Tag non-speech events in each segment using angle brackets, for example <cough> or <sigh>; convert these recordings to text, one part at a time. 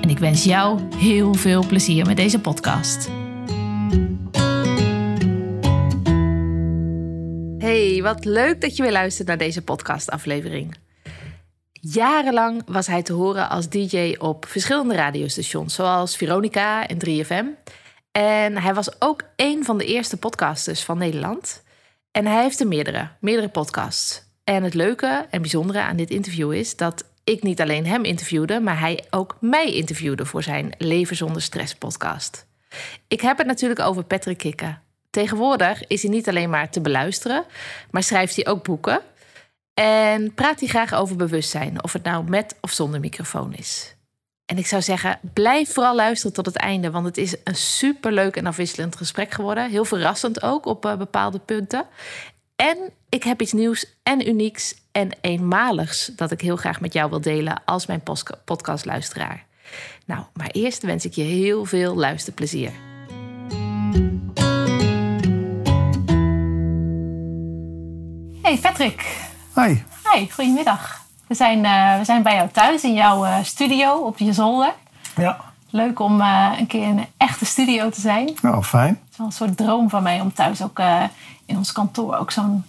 en ik wens jou heel veel plezier met deze podcast. Hey, wat leuk dat je weer luistert naar deze podcastaflevering. Jarenlang was hij te horen als DJ op verschillende radiostations, zoals Veronica en 3FM. En hij was ook een van de eerste podcasters van Nederland. En hij heeft er meerdere, meerdere podcasts. En het leuke en bijzondere aan dit interview is dat ik niet alleen hem interviewde, maar hij ook mij interviewde voor zijn Leven zonder stress podcast. Ik heb het natuurlijk over Patrick Kikken. Tegenwoordig is hij niet alleen maar te beluisteren, maar schrijft hij ook boeken. En praat hij graag over bewustzijn, of het nou met of zonder microfoon is. En ik zou zeggen, blijf vooral luisteren tot het einde, want het is een superleuk en afwisselend gesprek geworden. Heel verrassend ook op uh, bepaalde punten. En ik heb iets nieuws en unieks en eenmaligs dat ik heel graag met jou wil delen als mijn podcastluisteraar. Nou, maar eerst wens ik je heel veel luisterplezier. Hey Patrick. Hi. Hi, goedemiddag. We zijn, uh, we zijn bij jou thuis in jouw uh, studio op je zolder. Ja. Leuk om uh, een keer in een echte studio te zijn. Nou, fijn. Het is wel een soort droom van mij om thuis ook in ons kantoor ook zo'n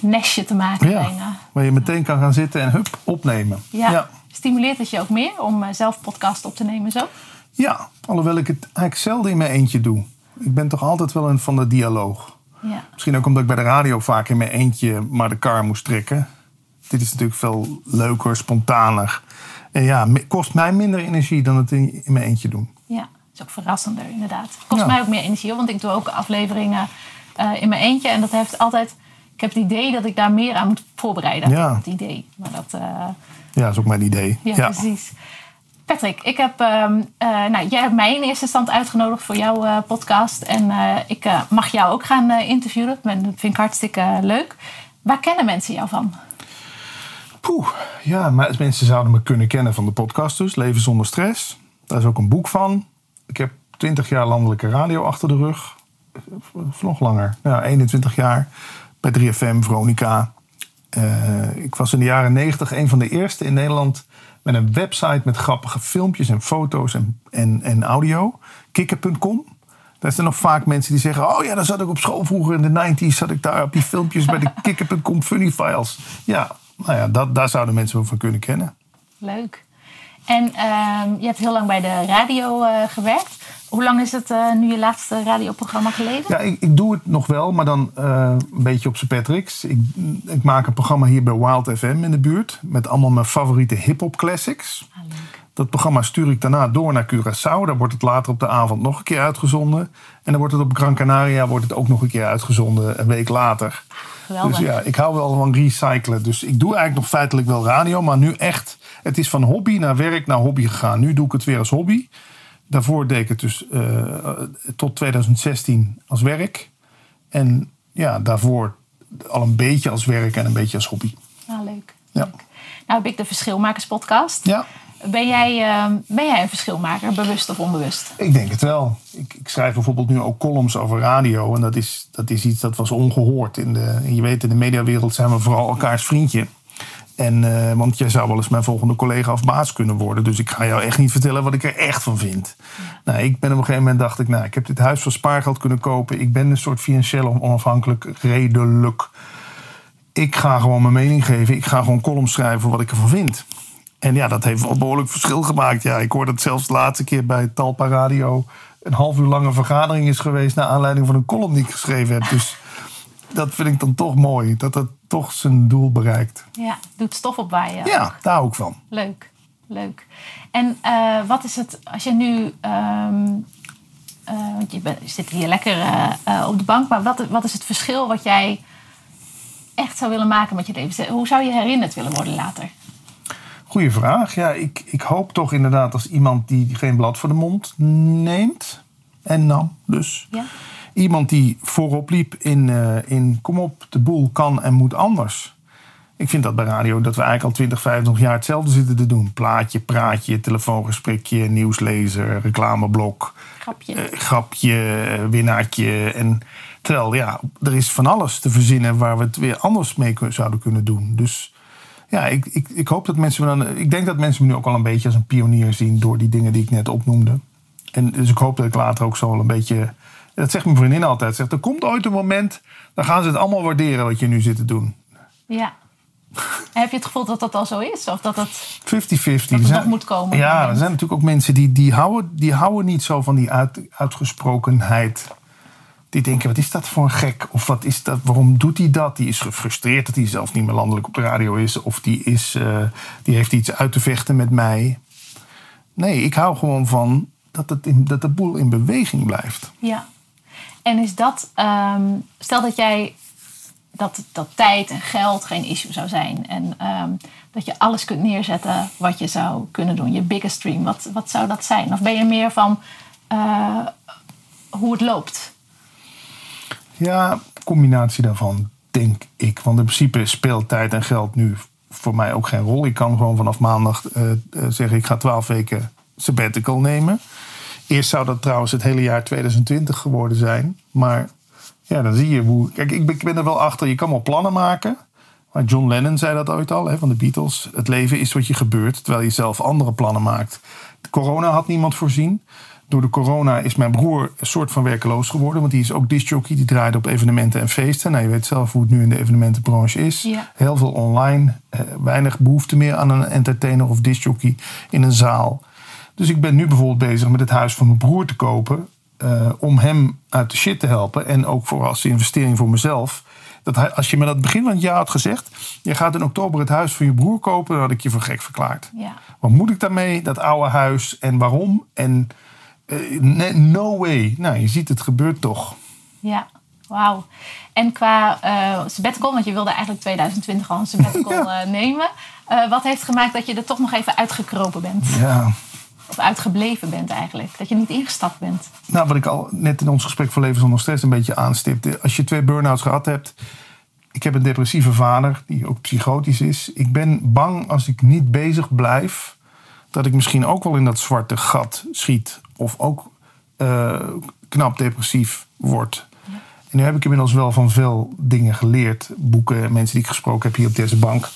nestje te maken. Ja, waar je meteen kan gaan zitten en hup, opnemen. Ja. ja. Stimuleert het je ook meer om zelf podcast op te nemen zo? Ja, alhoewel ik het eigenlijk zelden in mijn eentje doe. Ik ben toch altijd wel een van de dialoog. Ja. Misschien ook omdat ik bij de radio vaak in mijn eentje maar de kar moest trekken. Dit is natuurlijk veel leuker, spontaner. En ja, kost mij minder energie dan het in, mijn eentje doen. Ja, dat is ook verrassender inderdaad. Kost mij ook meer energie, want ik doe ook afleveringen uh, in mijn eentje. En dat heeft altijd... Ik heb het idee dat ik daar meer aan moet voorbereiden. Ja. Het idee. Maar dat, uh, ja, dat is ook mijn idee. Ja, ja. precies. Patrick, ik heb, uh, nou, jij hebt mij in eerste instantie uitgenodigd voor jouw podcast. En ik mag jou ook gaan interviewen. Dat vind ik hartstikke leuk. Waar kennen mensen jou van? Poeh, ja, maar mensen zouden me kunnen kennen van de podcast dus. Leven zonder stress. Daar is ook een boek van. Ik heb 20 jaar landelijke radio achter de rug. Of nog langer. Ja, 21 jaar. Bij 3FM, Veronica. ik was in de jaren 90 een van de eerste in Nederland met een website met grappige filmpjes en foto's en, en, en audio. Kikker.com. Daar zijn nog vaak mensen die zeggen: Oh ja, dan zat ik op school vroeger in de 90s. Zat ik daar op die filmpjes bij de <laughs> Kikker.com funny files. Ja, nou ja, dat, daar zouden mensen wel van kunnen kennen. Leuk. En uh, je hebt heel lang bij de radio uh, gewerkt. Hoe lang is het uh, nu je laatste radioprogramma geleden? Ja, ik, ik doe het nog wel, maar dan uh, een beetje op zijn Patrick's. Ik, ik, maak een programma hier bij Wild FM in de buurt. Met allemaal mijn favoriete hip-hop classics. Ah, dat programma stuur ik daarna door naar Curaçao. Daar wordt het later op de avond nog een keer uitgezonden. En dan wordt het op Gran Canaria wordt het ook nog een keer uitgezonden, een week later. Geweldig. Dus ja, ik hou wel van recyclen. Dus ik doe eigenlijk nog feitelijk wel radio, maar nu echt. Het is van hobby naar werk naar hobby gegaan. Nu doe ik het weer als hobby. Daarvoor deed ik het dus uh, tot 2016 als werk. En ja, daarvoor al een beetje als werk en een beetje als hobby. Ah, leuk. Ja. leuk. Nou heb ik de Verschilmakers podcast. Ja. Ben jij, uh, ben jij een verschilmaker, bewust of onbewust? Ik denk het wel. Ik, ik, schrijf bijvoorbeeld nu ook columns over radio. En dat is, dat is iets dat was ongehoord. In de, je weet, in de mediawereld zijn we vooral elkaars vriendje. En, uh, want jij zou wel eens mijn volgende collega of baas kunnen worden. Dus ik ga jou echt niet vertellen wat ik er echt van vind. Nou, ik ben op een gegeven moment dacht ik, nou, ik heb dit huis van spaargeld kunnen kopen. Ik ben een soort financieel onafhankelijk, redelijk. Ik ga gewoon mijn mening geven. Ik ga gewoon columns schrijven wat ik ervan vind. En ja, dat heeft wel behoorlijk verschil gemaakt. Ja, ik hoorde het zelfs de laatste keer bij Talpa Radio. Een half uur lange vergadering is geweest. naar aanleiding van een column die ik geschreven heb. Dus dat vind ik dan toch mooi. Dat het toch zijn doel bereikt. Ja, doet stof opwaaien. Ja, daar ook van. Leuk, leuk. En uh, wat is het als je nu. Um, uh, want je, bent, je, zit hier lekker uh, op de bank. Maar wat, wat is het verschil wat jij echt zou willen maken met je leven? Hoe zou je herinnerd willen worden later? Goeie vraag. Ja, ik, ik hoop toch inderdaad als iemand die geen blad voor de mond neemt. En nam dus. Ja. Iemand die voorop liep in, eh, in kom op, de boel kan en moet anders. Ik vind dat bij radio dat we eigenlijk al 20, 25 jaar hetzelfde zitten te doen. Plaatje, praatje, telefoongesprekje, nieuwslezer, reclameblok, Grapje. eh, grapje, eh, winnaartje. En terwijl ja, er is van alles te verzinnen waar we het weer anders mee zouden kunnen doen. Dus ja, ik, ik, ik hoop dat mensen me dan. Ik denk dat mensen me nu ook al een beetje als een pionier zien door die dingen die ik net opnoemde. En dus ik hoop dat ik later ook zo wel een beetje. Dat zegt mijn vriendin altijd. Zegt, er komt ooit een moment. Dan gaan ze het allemaal waarderen wat je nu zit te doen. Ja. Heb je het gevoel dat dat al zo is? Of dat dat... 50-50. het Er zijn- nog moet komen, Ja, er zijn natuurlijk ook mensen die, die, houden, die houden niet zo van die uit, uitgesprokenheid. Die denken, wat is dat voor een gek? Of wat is dat, waarom doet hij dat? Die is gefrustreerd dat hij zelf niet meer landelijk op de radio is. Of die, is, eh, die heeft iets uit te vechten met mij. Nee, ik hou gewoon van dat, het dat de boel in beweging blijft. Ja. En is dat... ehm, stel dat jij... Dat, dat tijd en geld geen issue zou zijn. En ehm, dat je alles kunt neerzetten wat je zou kunnen doen. Je biggest dream. Wat, wat zou dat zijn? Of ben je meer van eh, hoe het loopt? Ja, combinatie daarvan, denk ik. Want in principe speelt tijd en geld nu voor mij ook geen rol. Ik kan gewoon vanaf maandag eh, eh, zeggen, ik ga twaalf weken sabbatical nemen. Eerst zou dat trouwens het hele jaar 2020 geworden zijn. Maar ja, dan zie je hoe... Kijk, ik ben, er wel achter, je kan wel plannen maken. Maar John Lennon zei dat ooit al, hè, van de Beatles. Het leven is wat je gebeurt, terwijl je zelf andere plannen maakt. Corona had niemand voorzien. Door de corona is mijn broer een soort van werkeloos geworden. Want die is ook discjockey. Die draaide op evenementen en feesten. Nou, je weet zelf hoe het nu in de evenementenbranche is. Ja. Heel veel online. eh, weinig behoefte meer aan een entertainer of discjockey in een zaal. Dus ik ben nu bijvoorbeeld bezig met het huis van mijn broer te kopen. eh, om hem uit de shit te helpen. En ook voor als investering voor mezelf. Dat hij, als je me dat begin van het jaar had gezegd. Je gaat in oktober het huis van je broer kopen. Dan had ik je voor gek verklaard. Ja. Wat moet ik daarmee? Dat oude huis. En waarom? En eh, no way. Nou, je ziet het gebeurt toch. Ja, wauw. En qua eh sabbatical, want je wilde eigenlijk 2020 al een sabbatical <laughs> Ja. eh, nemen. Wat heeft gemaakt dat je er toch nog even uitgekropen bent? Ja. Of uitgebleven bent eigenlijk? Dat je niet ingestapt bent? Nou, wat ik al net in ons gesprek voor Leven zonder stress een beetje aanstipte. Als je twee burn-outs gehad hebt. Ik heb een depressieve vader die ook psychotisch is. Ik ben bang als ik niet bezig blijf. Dat ik misschien ook wel in dat zwarte gat schiet. Of ook eh, knap depressief word. En nu heb ik inmiddels wel van veel dingen geleerd. Boeken, mensen die ik gesproken heb hier op deze bank.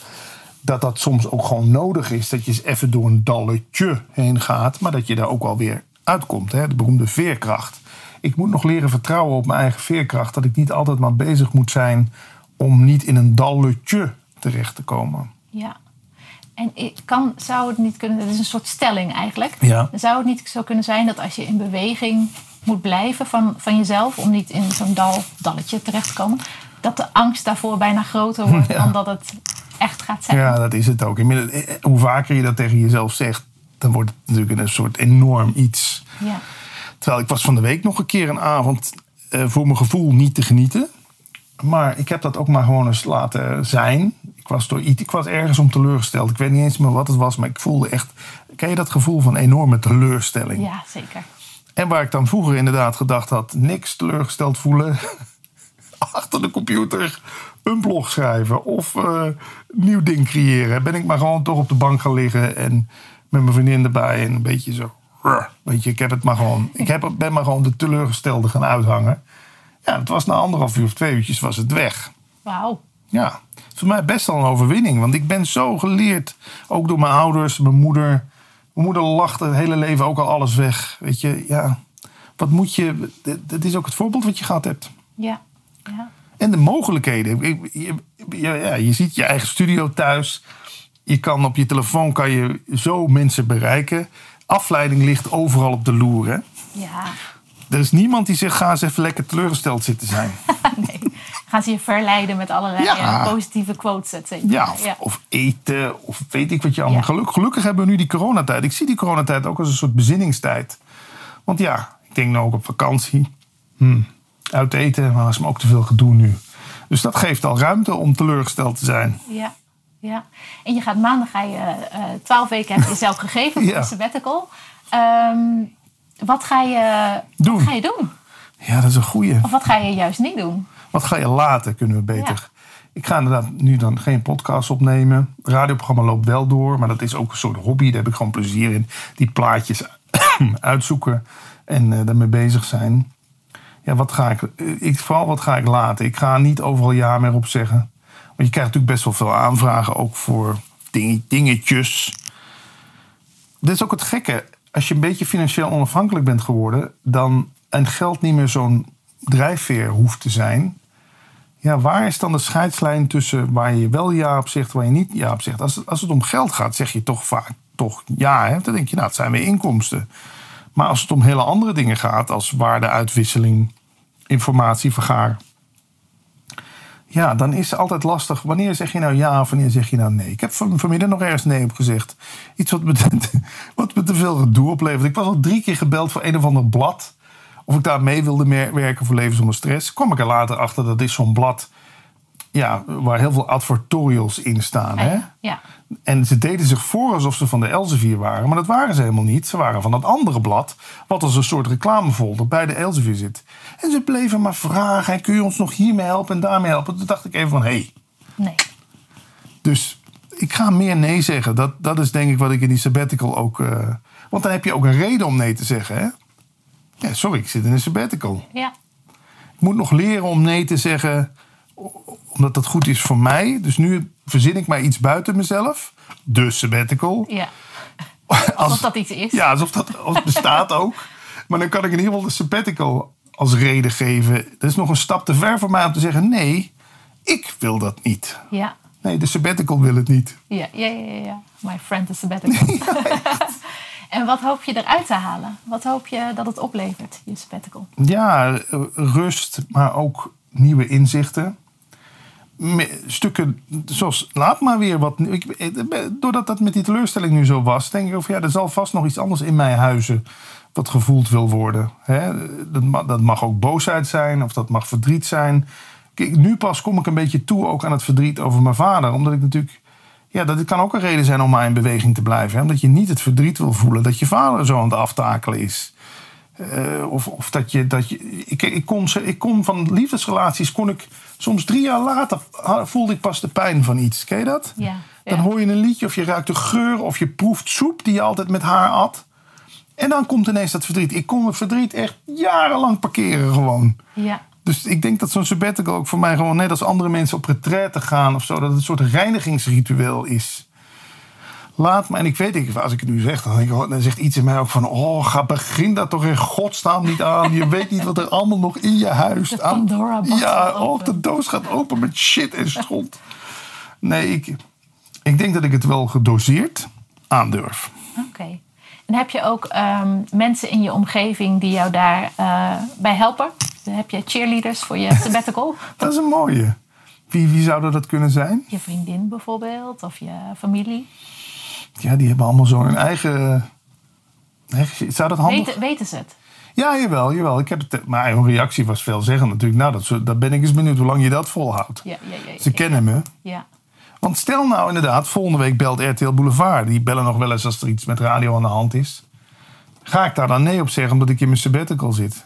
Dat dat soms ook gewoon nodig is. Dat je eens even door een dalletje heen gaat. Maar dat je daar ook wel weer uitkomt. Hè? De beroemde veerkracht. Ik moet nog leren vertrouwen op mijn eigen veerkracht. Dat ik niet altijd maar bezig moet zijn om niet in een dalletje terecht te komen. Ja. En kan, zou het niet kunnen, het is een soort stelling eigenlijk. Ja. Zou het niet zo kunnen zijn dat als je in beweging moet blijven van, van jezelf, om niet in zo'n dal, dalletje terecht te komen, dat de angst daarvoor bijna groter wordt <laughs> Ja. dan dat het echt gaat zijn? Ja, dat is het ook. Inmiddels, eh, hoe vaker je dat tegen jezelf zegt, dan wordt het natuurlijk een soort enorm iets. Ja. Terwijl ik was van de week nog een keer een avond eh, voor mijn gevoel niet te genieten. Maar ik heb dat ook maar gewoon eens laten zijn. Ik was, door ik was ergens om teleurgesteld. Ik weet niet eens meer wat het was, maar ik voelde echt... Ken je dat gevoel van enorme teleurstelling? ja, zeker. En waar ik dan vroeger inderdaad gedacht had... niks teleurgesteld voelen. <laughs> Achter de computer een blog schrijven of een nieuw ding creëren. Ben ik maar gewoon toch op de bank gaan liggen en met mijn vriendin erbij en een beetje zo. Weet je, ik heb het maar gewoon. Ik heb, ben maar gewoon de teleurgestelde gaan uithangen. Ja, het was na anderhalf uur of twee uurtjes was het weg. Wauw. Ja, voor mij best wel een overwinning. Want ik ben zo geleerd, ook door mijn ouders, mijn moeder. Mijn moeder lacht het hele leven ook al alles weg. Weet je, ja. Wat moet je... Het is ook het voorbeeld wat je gehad hebt. Ja. ja. En de mogelijkheden. Je, je- ja, je ziet je eigen studio thuis. Je kan op je telefoon kan je zo mensen bereiken. Afleiding ligt overal op de loer. Hè? Ja. Er is niemand die zegt, ga eens even lekker teleurgesteld zitten zijn. <laughs> Gaan ze je verleiden met allerlei Ja. eh, positieve quotes, et cetera. Ja, of, of eten, of weet ik wat je allemaal. Geluk, gelukkig hebben we nu die coronatijd. Ik zie die coronatijd ook als een soort bezinningstijd. Want ja, ik denk nou ook op vakantie. Hm, uit eten, maar is me ook te veel gedoe nu. Dus dat geeft al ruimte om teleurgesteld te zijn. Ja. Ja, en je gaat maandag, ga je eh, twaalf weken heb je jezelf gegeven <laughs> voor Ja. een sabbatical. Ehm, wat, ga je, Doen. wat ga je doen? Ja, dat is een goeie. Of wat ga je juist niet doen? Wat ga je laten, kunnen we beter. Ik ga inderdaad nu dan geen podcast opnemen. Het radioprogramma loopt wel door, maar dat is ook een soort hobby. Daar heb ik gewoon plezier in. Die plaatjes <clears throat> uitzoeken en eh, daarmee bezig zijn. Ja, wat ga ik, eh, ik, vooral wat ga ik laten? Ik ga niet overal ja meer op zeggen. Want je krijgt natuurlijk best wel veel aanvragen, ook voor ding- dingetjes. Dit is ook het gekke. Als je een beetje financieel onafhankelijk bent geworden, dan en geld niet meer zo'n drijfveer hoeft te zijn. Ja, waar is dan de scheidslijn tussen waar je wel ja op zegt, waar je niet ja op zegt? Als, het- als het om geld gaat, zeg je toch vaak toch ja. Hè? Dan denk je, nou, het zijn weer inkomsten. Maar als het om hele andere dingen gaat, als waardeuitwisseling, informatievergaar. Ja, dan is het altijd lastig. Wanneer zeg je nou ja of wanneer zeg je nou nee? Ik heb van, vanmiddag nog ergens nee op gezegd. Iets wat me, <laughs> wat me te veel gedoe oplevert. Ik was al drie keer gebeld voor een of ander blad. Of ik daar mee wilde werken voor Leven zonder Stress. Kwam ik er later achter dat is zo'n blad ja, waar heel veel advertorials in staan. Hè? Ja, En ze deden zich voor alsof ze van de Elsevier waren. Maar dat waren ze helemaal niet. Ze waren van dat andere blad. Wat als een soort reclamefolder bij de Elsevier zit. En ze bleven maar vragen. En kun je ons nog hiermee helpen en daarmee helpen? Toen dacht ik even van, hé. Hey. nee. Dus ik ga meer nee zeggen. Dat, dat is denk ik wat ik in die sabbatical ook... eh, want dan heb je ook een reden om nee te zeggen. Hè? Ja, sorry, ik zit in een sabbatical. Ja, Ik moet nog leren om nee te zeggen, omdat dat goed is voor mij. Dus nu verzin ik maar iets buiten mezelf. De sabbatical. ja. <laughs> Als, Alsof dat iets is. Ja, alsof dat als bestaat <laughs> ook. Maar dan kan ik in ieder geval de sabbatical als reden geven. Dat is nog een stap te ver voor mij om te zeggen: nee, ik wil dat niet. Ja, Nee, de sabbatical wil het niet. ja, ja, ja. ja, ja. My friend is sabbatical. <laughs> en wat hoop je eruit te halen? Wat hoop je dat het oplevert, je sabbatical? Ja, rust, maar ook nieuwe inzichten. Stukken zoals, laat maar weer wat. Ik, eh, doordat dat met die teleurstelling nu zo was, denk ik over ja, er zal vast nog iets anders in mijn huizen wat gevoeld wil worden. Dat, ma- dat mag ook boosheid zijn of dat mag verdriet zijn. Nu pas kom ik een beetje toe ook aan het verdriet over mijn vader, omdat ik natuurlijk. Ja, dat kan ook een reden zijn om maar in beweging te blijven. Hè? Omdat je niet het verdriet wil voelen dat je vader zo aan het aftakelen is. Eh, of, of dat je. Dat je ik, ik, kon, ik kon van liefdesrelaties. kon ik soms drie jaar later. voelde ik pas de pijn van iets. Ken je dat? Ja. Dan hoor je een liedje of je ruikt de geur. of je proeft soep die je altijd met haar at. En dan komt ineens dat verdriet. Ik kon het verdriet echt jarenlang parkeren gewoon. ja. Dus ik denk dat zo'n sabbatical ook voor mij gewoon net als andere mensen op retraite gaan of zo. Dat het een soort reinigingsritueel is. Laat me, en ik weet, ik, als ik het nu zeg, dan, denk ik, dan zegt iets in mij ook van: Oh, ga begin daar toch in godsnaam niet aan. Je weet niet wat er allemaal nog in je huis De aan- Ja, oh, de doos gaat open met shit en schond. Nee, ik, ik denk dat ik het wel gedoseerd aandurf. Oké. En heb je ook ehm, mensen in je omgeving die jou daarbij bij helpen? Heb je cheerleaders voor je sabbatical? <laughs> Dat is een mooie. Wie, wie zou dat kunnen zijn? je vriendin bijvoorbeeld, of je familie? Ja, die hebben allemaal zo hun eigen. eigen- Zou dat handig Weten, weten ze het? Ja, jawel, jawel. Ik heb het, maar hun reactie was veelzeggend natuurlijk. Nou, dat, dat ben ik eens benieuwd hoe lang je dat volhoudt. Ja, ja, ja. ja, Ze kennen me. Ja, Want stel nou inderdaad, volgende week belt RTL Boulevard. Die bellen nog wel eens als er iets met radio aan de hand is. Ga ik daar dan nee op zeggen omdat ik in mijn sabbatical zit?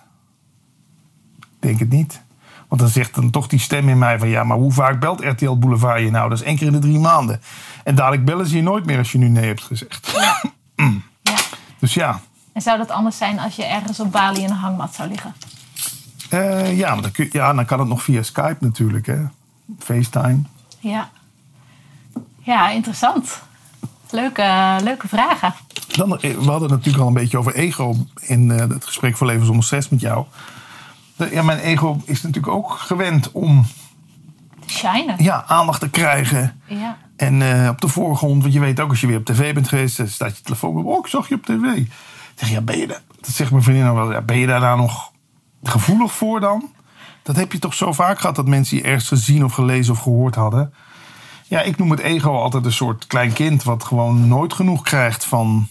Ik denk het niet. Want dan zegt dan toch die stem in mij van... ja, maar hoe vaak belt RTL Boulevard je nou? Dat is één keer in de drie maanden. En dadelijk bellen ze je nooit meer als je nu nee hebt gezegd. ja. <laughs> Dus ja, En zou dat anders zijn als je ergens op Bali in een hangmat zou liggen? Eh, ja, maar dan kun, ja, dan kan het nog via Skype natuurlijk. Hè? FaceTime. Ja. Ja, interessant. Leuke, leuke vragen. Dan, eh, we hadden het natuurlijk al een beetje over ego in eh, het gesprek voor Leven zonder stress met jou. Ja, mijn ego is natuurlijk ook gewend om Te shinen. ja, aandacht te krijgen. Ja. En eh, op de voorgrond, want je weet ook als je weer op tv bent geweest, dan staat je telefoon op. Oh, ik zag je op tv. Ik zeg, ja, ben je daar? Dat zegt mijn vriendin ook wel. Ja, ben je daar nou nog gevoelig voor dan? Dat heb je toch zo vaak gehad dat mensen je ergens gezien of gelezen of gehoord hadden. Ja, ik noem het ego altijd een soort klein kind wat gewoon nooit genoeg krijgt van,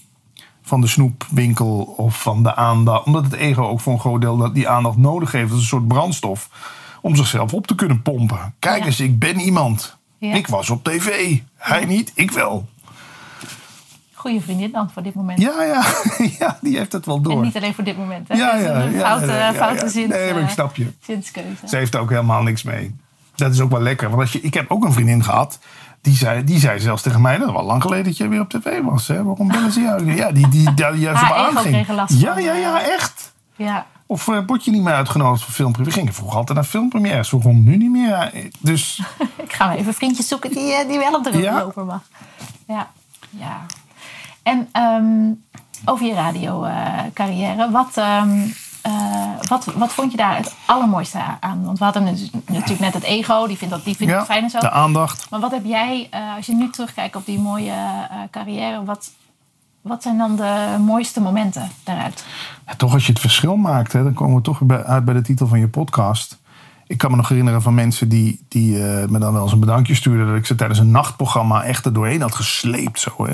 van de snoepwinkel of van de aandacht. Omdat het ego ook voor een groot deel die aandacht nodig heeft. Dat is een soort brandstof om zichzelf op te kunnen pompen. Kijk Ja. eens, ik ben iemand. Ja. Ik was op tv. Hij niet, ik wel. Goede vriendin dan voor dit moment. Ja, ja, <laughs> ja, die heeft het wel En door. niet alleen voor dit moment. Hè? Ja, ja, een foute, ja, foute ja. zins, Nee, maar ik eh, snap je. zinskeuze. Ze heeft er ook helemaal niks mee. Dat is ook wel lekker. Want als je, ik heb ook een vriendin gehad. Die zei, die zei zelfs tegen mij, dat wel lang geleden dat je weer op tv was. Hè? Waarom bellen ze jou? Ja, die, die, die, juist Haar op aanging. Ja, ja, ja, eh. echt. Ja, Of eh, word je niet meer uitgenodigd voor filmpremières? We gingen vroeger altijd naar filmpremières. Waarom nu niet meer? Dus <laughs> ik ga maar even vriendjes zoeken die, eh, die wel op de Ja. lopen mag. Ja, ja. En ehm, over je radiocarrière, wat, ehm, eh, wat, wat vond je daar het allermooiste aan? Want we hadden natuurlijk net het ego, die vindt dat die vindt ja, fijn en zo. de aandacht. Maar wat heb jij, eh, als je nu terugkijkt op die mooie eh, carrière, wat, wat zijn dan de mooiste momenten daaruit? Ja, toch als je het verschil maakt, hè, dan komen we toch bij- uit bij de titel van je podcast. Ik kan me nog herinneren van mensen die, die eh, me dan wel eens een bedankje stuurden... dat ik ze tijdens een nachtprogramma echt er doorheen had gesleept. Zo, hè.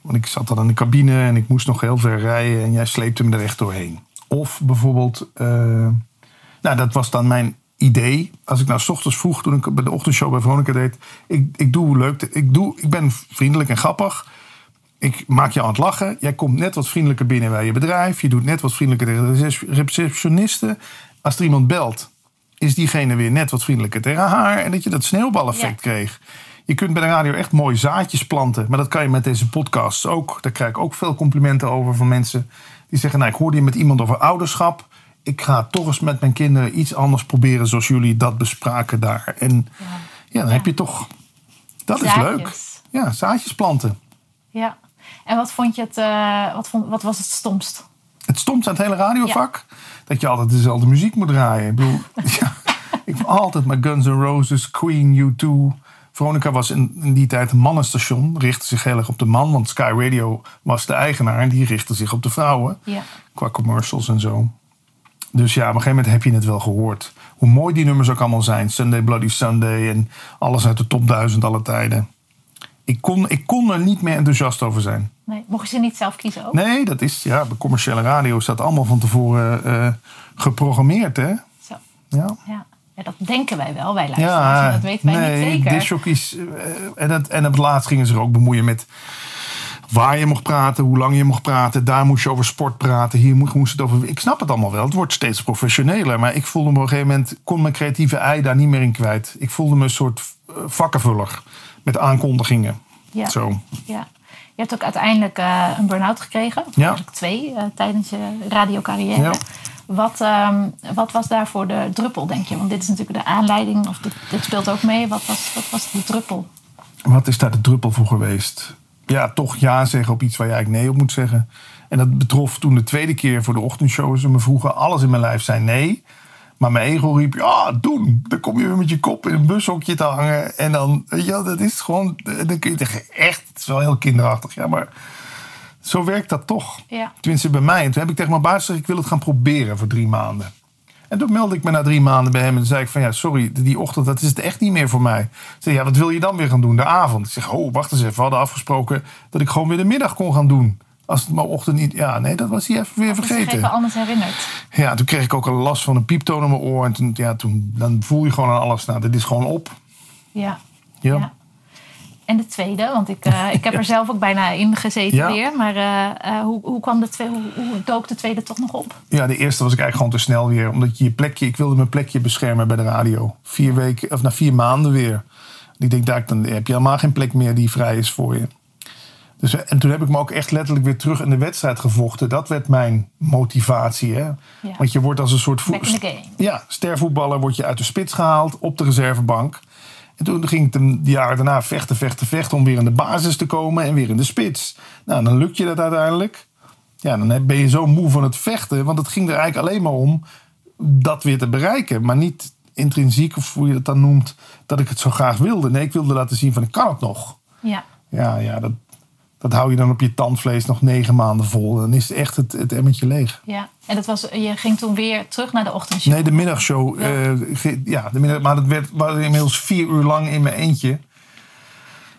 Want ik zat dan in de cabine en ik moest nog heel ver rijden... en jij sleepte me er echt doorheen. Of bijvoorbeeld, eh, nou dat was dan mijn idee. Als ik nou s ochtends vroeg, toen ik bij de ochtendshow bij Veronica deed... ik, ik doe leuk, ik, doe, ik ben vriendelijk en grappig... Ik maak je aan het lachen. Jij komt net wat vriendelijker binnen bij je bedrijf. Je doet net wat vriendelijker tegen de recep- receptionisten. Als er iemand belt, is diegene weer net wat vriendelijker tegen haar. En dat je dat sneeuwbaleffect Ja. kreeg. Je kunt bij de radio echt mooie zaadjes planten. Maar dat kan je met deze podcasts ook. Daar krijg ik ook veel complimenten over van mensen. Die zeggen, nou ik hoorde je met iemand over ouderschap. Ik ga toch eens met mijn kinderen iets anders proberen. Zoals jullie dat bespraken daar. En ja, dan heb je toch... Dat is leuk. Ja, zaadjes planten. Ja. En wat vond je het, eh, wat, vond, wat was het stomst? Het stomt aan het hele radiovak. Dat je altijd dezelfde muziek moet draaien. Ik bedoel, <laughs> ja, ik heb altijd maar Guns N' Roses, Queen, U2. Veronica was in, in die tijd een mannenstation. Richtte zich heel erg op de man. Want Sky Radio was de eigenaar. En die richtte zich op de vrouwen. Ja. Qua commercials en zo. Dus ja, op een gegeven moment heb je het wel gehoord. Hoe mooi die nummers ook allemaal zijn. Sunday Bloody Sunday. En alles uit de top 1000 alle tijden. Ik kon, ik kon er niet meer enthousiast over zijn. Nee, mocht je ze niet zelf kiezen ook? Nee, dat is ja, bij commerciële radio staat allemaal van tevoren eh, geprogrammeerd, hè? Zo, Ja. ja. Ja, dat denken wij wel, wij luisteraars. en dat weten wij nee, niet zeker. discjockeys, eh, en, het, en op het laatst gingen ze er ook bemoeien met waar je mocht praten, hoe lang je mocht praten. Daar moest je over sport praten, hier moest, het over... Ik snap het allemaal wel, het wordt steeds professioneler. Maar ik voelde me op een gegeven moment, kon mijn creatieve ei daar niet meer in kwijt. Ik voelde me een soort eh, vakkenvuller met aankondigingen. Ja. Zo. Ja. Je hebt ook uiteindelijk eh, een burn-out gekregen. Ja. Eigenlijk twee tijdens je radiocarrière. Ja. Wat, ehm, wat was daarvoor de druppel, denk je? Want dit is natuurlijk de aanleiding, of dit, dit speelt ook mee. Wat was, wat was de druppel? Wat is daar de druppel voor geweest? Ja, toch ja zeggen op iets waar je eigenlijk nee op moet zeggen. En dat betrof toen de tweede keer voor de ochtendshow. Ze me vroegen, alles in mijn lijf zei nee. Maar mijn ego riep, ja, doen. Dan kom je weer met je kop in een bushokje te hangen. En dan, wel, dat is gewoon... Dan kun je echt, het is wel heel kinderachtig. Ja, maar zo werkt dat toch. Ja. Tenminste bij mij. En toen heb ik tegen mijn baas gezegd, ik wil het gaan proberen voor drie maanden. En toen meldde ik me na drie maanden bij hem en zei ik van ja, sorry, die ochtend, dat is het echt niet meer voor mij. Ik zei, ja, wat wil je dan weer gaan doen? De avond. Ik zeg, oh, wacht eens even. We hadden afgesproken dat ik gewoon weer de middag kon gaan doen. Als het maar ochtend niet... Ja, nee, dat was hij even weer zich vergeten. even anders herinnerd. Ja, toen kreeg ik ook een last van een pieptoon in mijn oor. En toen, ja, toen dan voel je gewoon aan alles. Nou, dit is gewoon op. Ja. Ja. Ja. En de tweede, want ik, eh, ik heb er <laughs> zelf ook bijna in gezeten Ja. weer. Maar eh, eh, hoe, hoe, kwam de tweede, hoe, hoe dook de tweede toch nog op? Ja, de eerste was ik eigenlijk gewoon te snel weer. Omdat je je plekje, ik wilde mijn plekje beschermen bij de radio. Vier weken, of na vier maanden weer. Ik denk, daar, dan heb je helemaal geen plek meer die vrij is voor je. Dus, en toen heb ik me ook echt letterlijk weer terug in de wedstrijd gevochten. Dat werd mijn motivatie. Hè? Want je wordt als een soort game. Ja, stervoetballer word je uit de spits gehaald op de reservebank. En toen ging het een jaar daarna vechten, vechten, vechten om weer in de basis te komen en weer in de spits. Nou, dan lukt je dat uiteindelijk. Ja, dan ben je zo moe van het vechten, want het ging er eigenlijk alleen maar om dat weer te bereiken. Maar niet intrinsiek, of hoe je het dan noemt, dat ik het zo graag wilde. Nee, ik wilde laten zien van ik kan het nog. Ja. Ja, ja dat, dat hou je dan op je tandvlees nog negen maanden vol. Dan is echt het, het emmertje leeg. ja. En dat was, je ging toen weer terug naar de ochtendshow. Nee, de middagshow. eh, ge- ja, de middag, maar dat werd was inmiddels vier uur lang in mijn eentje.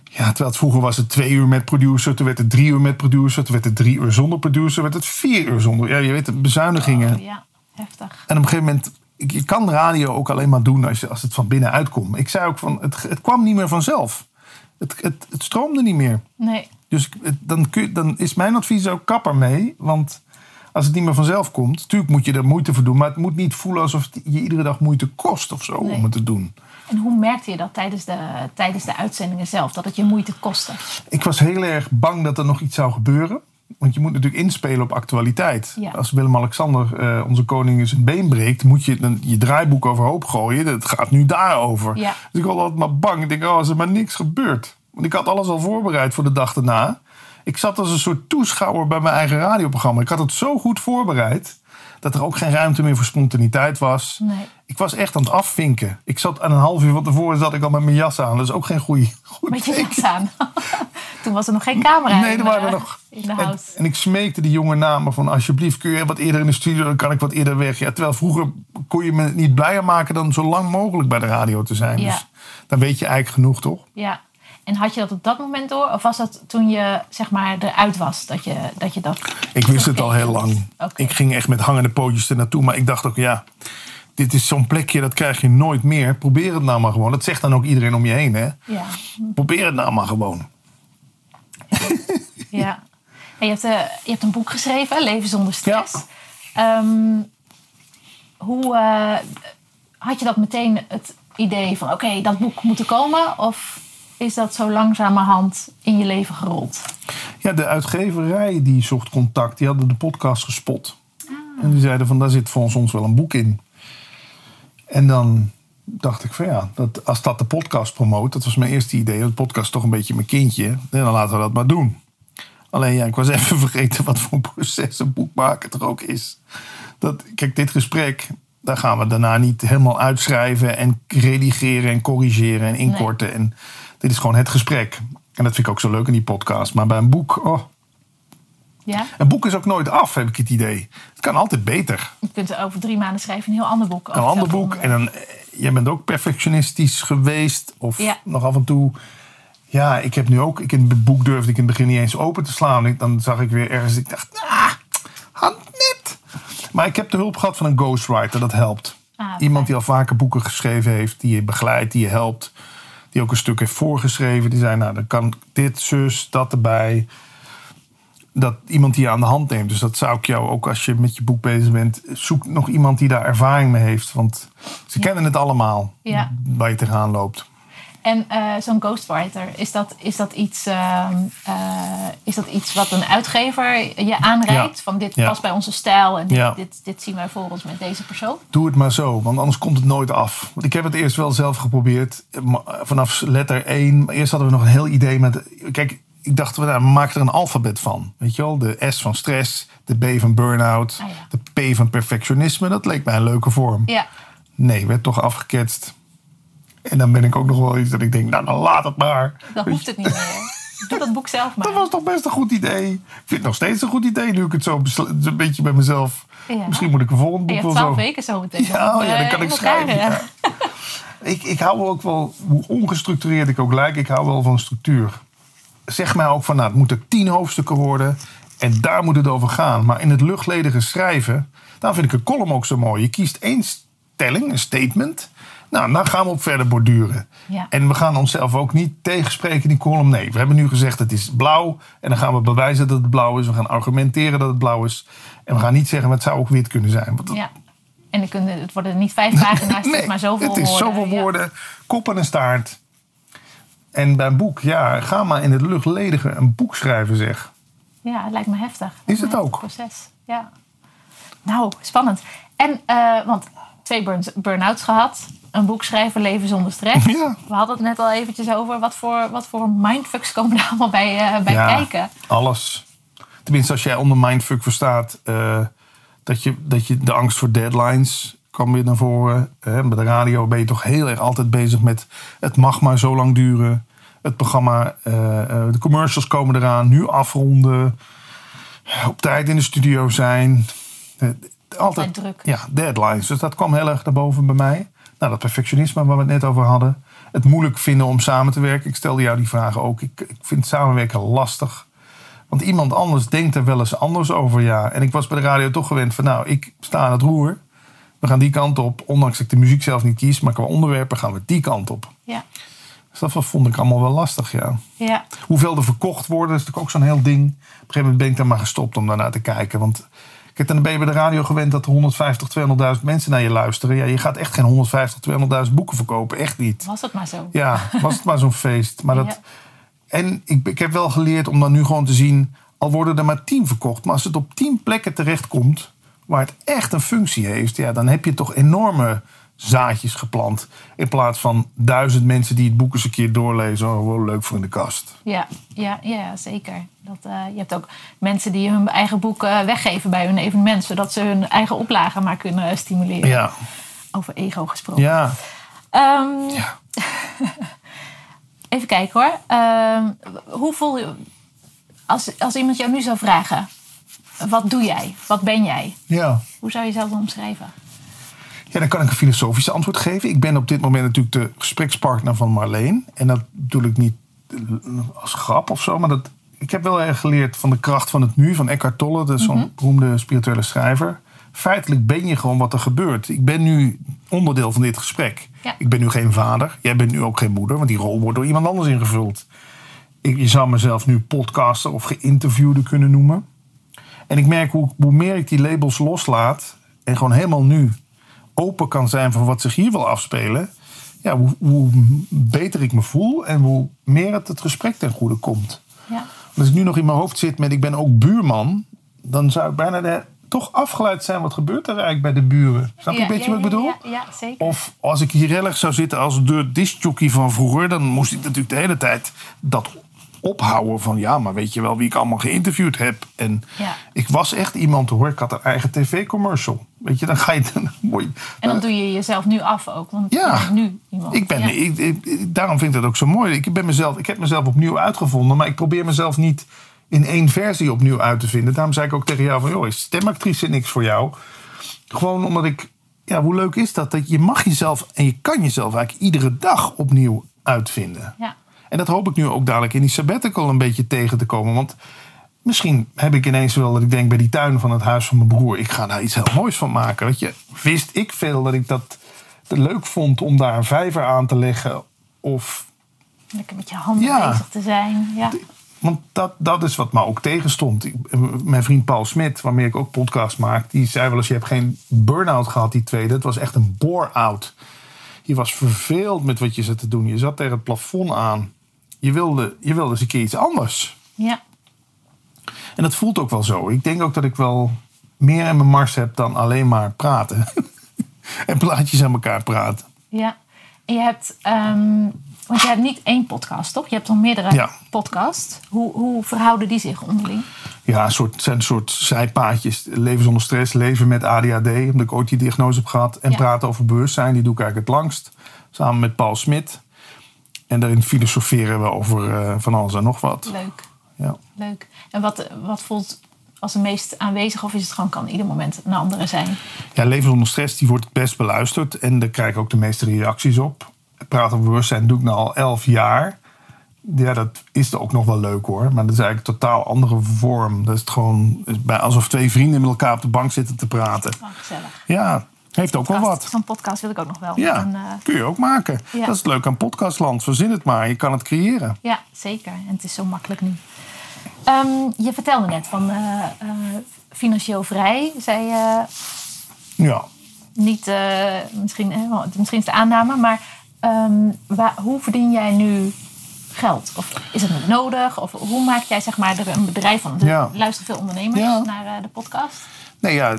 Ja, terwijl het vroeger was het twee uur met producer. Toen werd het drie uur met producer. Toen werd het drie uur zonder producer. werd het vier uur zonder. Ja, je weet, de bezuinigingen. Oh, ja, heftig. En op een gegeven moment je kan radio ook alleen maar doen als, je, als het van binnenuit komt. Ik zei ook van, het, het kwam niet meer vanzelf. Het, het, het stroomde niet meer. Nee. Dus dan, kun dan is mijn advies ook kapper mee. Want als het niet meer vanzelf komt, natuurlijk moet je er moeite voor doen. Maar het moet niet voelen alsof het je iedere dag moeite kost of zo Nee. om het te doen. En hoe merkte je dat tijdens de, tijdens de uitzendingen zelf? Dat het je moeite kostte? Ik was heel erg bang dat er nog iets zou gebeuren. Want je moet natuurlijk inspelen op actualiteit. Ja. Als Willem-Alexander, eh, onze koning, zijn been breekt... moet je dan je draaiboek overhoop gooien. Het gaat nu daarover. Ja. Dus ik was altijd maar bang. Ik denk, oh, als er maar niks gebeurt. Want ik had alles al voorbereid voor de dag daarna. Ik zat als een soort toeschouwer bij mijn eigen radioprogramma. Ik had het zo goed voorbereid... dat er ook geen ruimte meer voor spontaniteit was. Nee. Ik was echt aan het afvinken. Ik zat aan een half uur van tevoren zat ik al met mijn jas aan. Dat is ook geen goede goed Met je jas aan. <laughs> Toen was er nog geen camera Nee, er waren er eh, nog. in de en ik smeekte die jonge namen van alsjeblieft kun je wat eerder in de studio, dan kan ik wat eerder weg. Ja, terwijl vroeger kon je me niet blijer maken dan zo lang mogelijk bij de radio te zijn. Ja. Dus dan weet je eigenlijk genoeg, toch? Ja. En had je dat op dat moment door? Of was dat toen je zeg maar eruit was? Dat je dat, je dat Ik wist het al heel lang. Ik ging echt met hangende pootjes er naartoe. Maar ik dacht ook, ja, dit is zo'n plekje, dat krijg je nooit meer. Probeer het nou maar gewoon. Dat zegt dan ook iedereen om je heen, hè? Ja. Probeer het nou maar gewoon. ja. En je, hebt, eh, je hebt een boek geschreven, Leven zonder stress. Ja. Ehm, hoe eh, had je dat meteen het idee van oké, dat boek moet er komen? Of is dat zo langzamerhand in je leven gerold? Ja, de uitgeverij die zocht contact. Die hadden de podcast gespot. En die zeiden van, daar zit volgens ons wel een boek in. En dan dacht ik van ja, dat, als dat de podcast promoot... dat was mijn eerste idee. De podcast is toch een beetje mijn kindje. En dan laten we dat maar doen. Alleen ja, ik was <laughs> even vergeten wat voor een proces een boek maken toch ook is. Dat, kijk, dit gesprek, daar gaan we daarna niet helemaal uitschrijven... en redigeren en corrigeren en inkorten. En dit is gewoon het gesprek. En dat vind ik ook zo leuk in die podcast. Maar bij een boek, oh, Ja? een boek is ook nooit af, heb ik het idee. Het kan altijd beter. Je kunt over drie maanden schrijven een heel ander boek. Een ander boek. En dan, eh, jij bent ook perfectionistisch geweest. Of Ja. nog af en toe. Ja, ik heb nu ook. Ik in het boek durfde ik in het begin niet eens open te slaan. Dan zag ik weer ergens. Ik dacht, ah, had net. Maar ik heb de hulp gehad van een ghostwriter. Dat helpt. Ah. Iemand die al vaker boeken geschreven heeft. Die je begeleidt, die je helpt. Die ook een stuk heeft voorgeschreven. Die zei, nou, dan kan dit, zus, dat erbij. Dat iemand die je aan de hand neemt. Dus dat zou ik jou ook als je met je boek bezig bent. Zoek nog iemand die daar ervaring mee heeft. Want ze kennen het allemaal. Ja. Waar je tegenaan loopt. En eh, zo'n ghostwriter, is dat, is, dat iets, ehm, eh, is dat iets wat een uitgever je aanreikt? Ja. Van dit Ja. past bij onze stijl en dit, Ja. dit, dit zien wij voor ons met deze persoon? Doe het maar zo, want anders komt het nooit af. Want ik heb het eerst wel zelf geprobeerd. Vanaf letter 1. Eerst hadden we nog een heel idee met. Kijk, ik dacht, nou, we maken er een alfabet van. Weet je wel? De S van stress, de B van burn-out, Ah, de P van perfectionisme. Dat leek mij een leuke vorm. Ja, Nee, werd toch afgeketst. En dan ben ik ook nog wel iets dat ik denk, nou dan laat het maar. dan hoeft het niet meer. Doe dat boek zelf maar. Dat was toch best een goed idee. Ik vind het nog steeds een goed idee nu ik het zo een beetje bij mezelf. Ja. Misschien moet ik een volgend En boek wel hebt zo. twaalf weken zo meteen. Ja, oh ja, dan kan ik schrijven. Ja. ja. Ik, ik hou ook wel, hoe ongestructureerd ik ook lijk, ik hou wel van structuur. Zeg mij ook van, nou, het moeten tien hoofdstukken worden. En daar moet het over gaan. Maar in het luchtledige schrijven, dan vind ik een column ook zo mooi. Je kiest één stelling, een statement. Nou, dan gaan we op verder borduren. Ja. En we gaan onszelf ook niet tegenspreken in die column. Nee, we hebben nu gezegd het is blauw. En dan gaan we bewijzen dat het blauw is. We gaan argumenteren dat het blauw is. En we gaan niet zeggen, het zou ook wit kunnen zijn. Want dat- Ja. En dan kunnen, het worden niet vijf pagina's, <laughs> is maar zoveel het is woorden. zoveel Ja. woorden, kop en een staart. En bij een boek, ja, ga maar in het luchtledige een boek schrijven, zeg. Ja, het lijkt me heftig. Is het ook? Proces. Ja. Nou, spannend. En, eh, want twee burn- burn-outs gehad. Een boek schrijven, leven zonder stress. <laughs> Ja. We hadden het net al eventjes over. Wat voor, wat voor mindfucks komen daar allemaal bij, eh, bij ja, kijken? alles. Tenminste, als jij onder mindfuck verstaat eh, dat, je, dat je de angst voor deadlines kwam weer naar voren. Hè, bij de radio ben je toch heel erg altijd bezig met het mag maar zo lang duren. Het programma, eh, eh, de commercials komen eraan, nu afronden. Op tijd in de studio zijn. Eh, altijd Altijd druk. Ja, deadlines. Dus dat kwam heel erg naar boven bij mij. Nou, dat perfectionisme waar we het net over hadden. Het moeilijk vinden om samen te werken. Ik stelde jou die vragen ook. Ik, ik vind samenwerken lastig. Want iemand anders denkt er wel eens anders over, ja. En ik was bij de radio toch gewend van, nou, ik sta aan het roer. We gaan die kant op. Ondanks dat ik de muziek zelf niet kies, maar qua onderwerpen gaan we die kant op. Ja. Dus dat vond ik allemaal wel lastig, ja. Ja. Hoeveel er verkocht worden, is natuurlijk ook zo'n heel ding. Op een gegeven moment ben ik daar maar gestopt om daarnaar te kijken. Want kijk, dan ben je bij de radio gewend dat er 150, 200.000 mensen naar je luisteren. Ja, je gaat echt geen 150, 200.000 boeken verkopen. Echt niet. Was het maar zo. Ja, was het maar zo'n <laughs> feest. Maar dat, Ja. En ik, ik heb wel geleerd om dan nu gewoon te zien... al worden er maar 10 verkocht... maar als het op 10 plekken terechtkomt... waar het echt een functie heeft... Ja, dan heb je toch enorme zaadjes geplant. In plaats van duizend mensen die het boek eens een keer doorlezen... oh, leuk voor in de kast. Ja, ja, ja zeker. Dat, eh, je hebt ook mensen die hun eigen boek eh, weggeven bij hun evenement, zodat ze hun eigen oplagen maar kunnen stimuleren. Ja, Over ego gesproken. ja. Ehm, Ja. <laughs> Even kijken hoor. Ehm, hoe voel je. Als, als iemand jou nu zou vragen: wat doe jij? Wat ben jij? ja. Hoe zou je jezelf omschrijven? Ja, dan kan ik een filosofisch antwoord geven. Ik ben op dit moment natuurlijk de gesprekspartner van Marleen. En dat bedoel ik niet eh, als grap of zo. Maar dat, ik heb wel erg geleerd van de kracht van het nu. Van Eckhart Tolle, is zo'n beroemde spirituele schrijver. Feitelijk ben je gewoon wat er gebeurt. Ik ben nu onderdeel van dit gesprek. Ja. Ik ben nu geen vader. Jij bent nu ook geen moeder. Want die rol wordt door iemand anders ingevuld. Ik, je zou mezelf nu podcaster of geïnterviewde kunnen noemen. En ik merk hoe, hoe meer ik die labels loslaat. En gewoon helemaal nu open kan zijn van wat zich hier wil afspelen. Ja, hoe, hoe beter ik me voel en hoe meer het het gesprek ten goede komt. Ja. Als ik nu nog in mijn hoofd zit met ik ben ook buurman. Dan zou ik bijna de, toch afgeleid zijn. Wat gebeurt er eigenlijk bij de buren? Snap je Ja, een beetje ja, wat ik bedoel? Ja, zeker. Of als ik hier rellig zou zitten als de discjockey van vroeger... dan moest ik natuurlijk de hele tijd dat ophouden van... ja, maar weet je wel wie ik allemaal geïnterviewd heb? En Ja. ik was echt iemand hoor. Ik had een eigen tv-commercial. Weet je, dan ga je... <laughs> Dan, mooi, en dan doe je jezelf nu af ook. Want Ja. je nu iemand. ik ben, Ja. ik- daarom vind ik dat ook zo mooi. Ik, ben mezelf, ik heb mezelf opnieuw uitgevonden, maar ik probeer mezelf niet in één versie opnieuw uit te vinden. Daarom zei ik ook tegen jou van, joh, is stemactrice niks voor jou? Gewoon omdat ik, ja, hoe leuk is dat? Dat je mag jezelf en je kan jezelf eigenlijk iedere dag opnieuw uitvinden. Ja. En dat hoop ik nu ook dadelijk in die sabbatical een beetje tegen te komen. Want misschien heb ik ineens wel dat ik denk bij die tuin van het huis van mijn broer... ik ga daar iets heel moois van maken. Weet je, wist ik veel dat ik dat leuk vond om daar een vijver aan te leggen. Of, Lekker met je handen Ja. bezig te zijn. Ja. want dat, dat is wat me ook tegenstond. Ik, mijn vriend Paul Smit, waarmee ik ook podcast maak... die zei wel eens, je hebt geen burn-out gehad die tweede. Het was echt een bore-out. Je was verveeld met wat je zat te doen. Je zat tegen het plafond aan. Je wilde, je wilde eens een keer iets anders. ja. En dat voelt ook wel zo. Ik denk ook dat ik wel meer in mijn mars heb dan alleen maar praten. <laughs> en plaatjes aan elkaar praten. Ja. En je hebt, ehm, want je hebt niet één podcast, toch? Je hebt nog meerdere Ja. podcasts. Hoe, hoe verhouden die zich onderling? Ja, soort, het zijn een soort zijpaadjes. Leven zonder stress, leven met ADHD. Omdat ik ooit die diagnose heb gehad. En Ja. praten over bewustzijn, die doe ik eigenlijk het langst. Samen met Paul Smit. En daarin filosoferen we over eh, van alles en nog wat. Leuk, Ja. leuk. En wat, wat voelt als het meest aanwezig? Of is het gewoon, kan ieder moment een andere zijn? Ja, Leven zonder stress die wordt het best beluisterd. En daar krijg ik ook de meeste reacties op. Praten over bewustzijn doe ik nu al elf jaar. Ja, dat is ook nog wel leuk hoor. Maar dat is eigenlijk een totaal andere vorm. Dat is het gewoon alsof twee vrienden met elkaar op de bank zitten te praten. Oh, gezellig. Ja, heeft ook wel wat. Zo'n podcast wil ik ook nog wel. Ja, En, eh, kun je ook maken. ja. Dat is leuk aan podcastland. Verzin het maar. Je kan het creëren. ja, zeker. En het is zo makkelijk nu. Ehm, je vertelde net van eh, eh, financieel vrij. Zei je Ja. niet, misschien, misschien is de aanname, maar ehm, waar, hoe verdien jij nu geld? Of is het niet nodig? Of hoe maak jij zeg maar, er een bedrijf van? Er Ja. luisteren veel ondernemers Ja. naar de podcast. Nee, ja,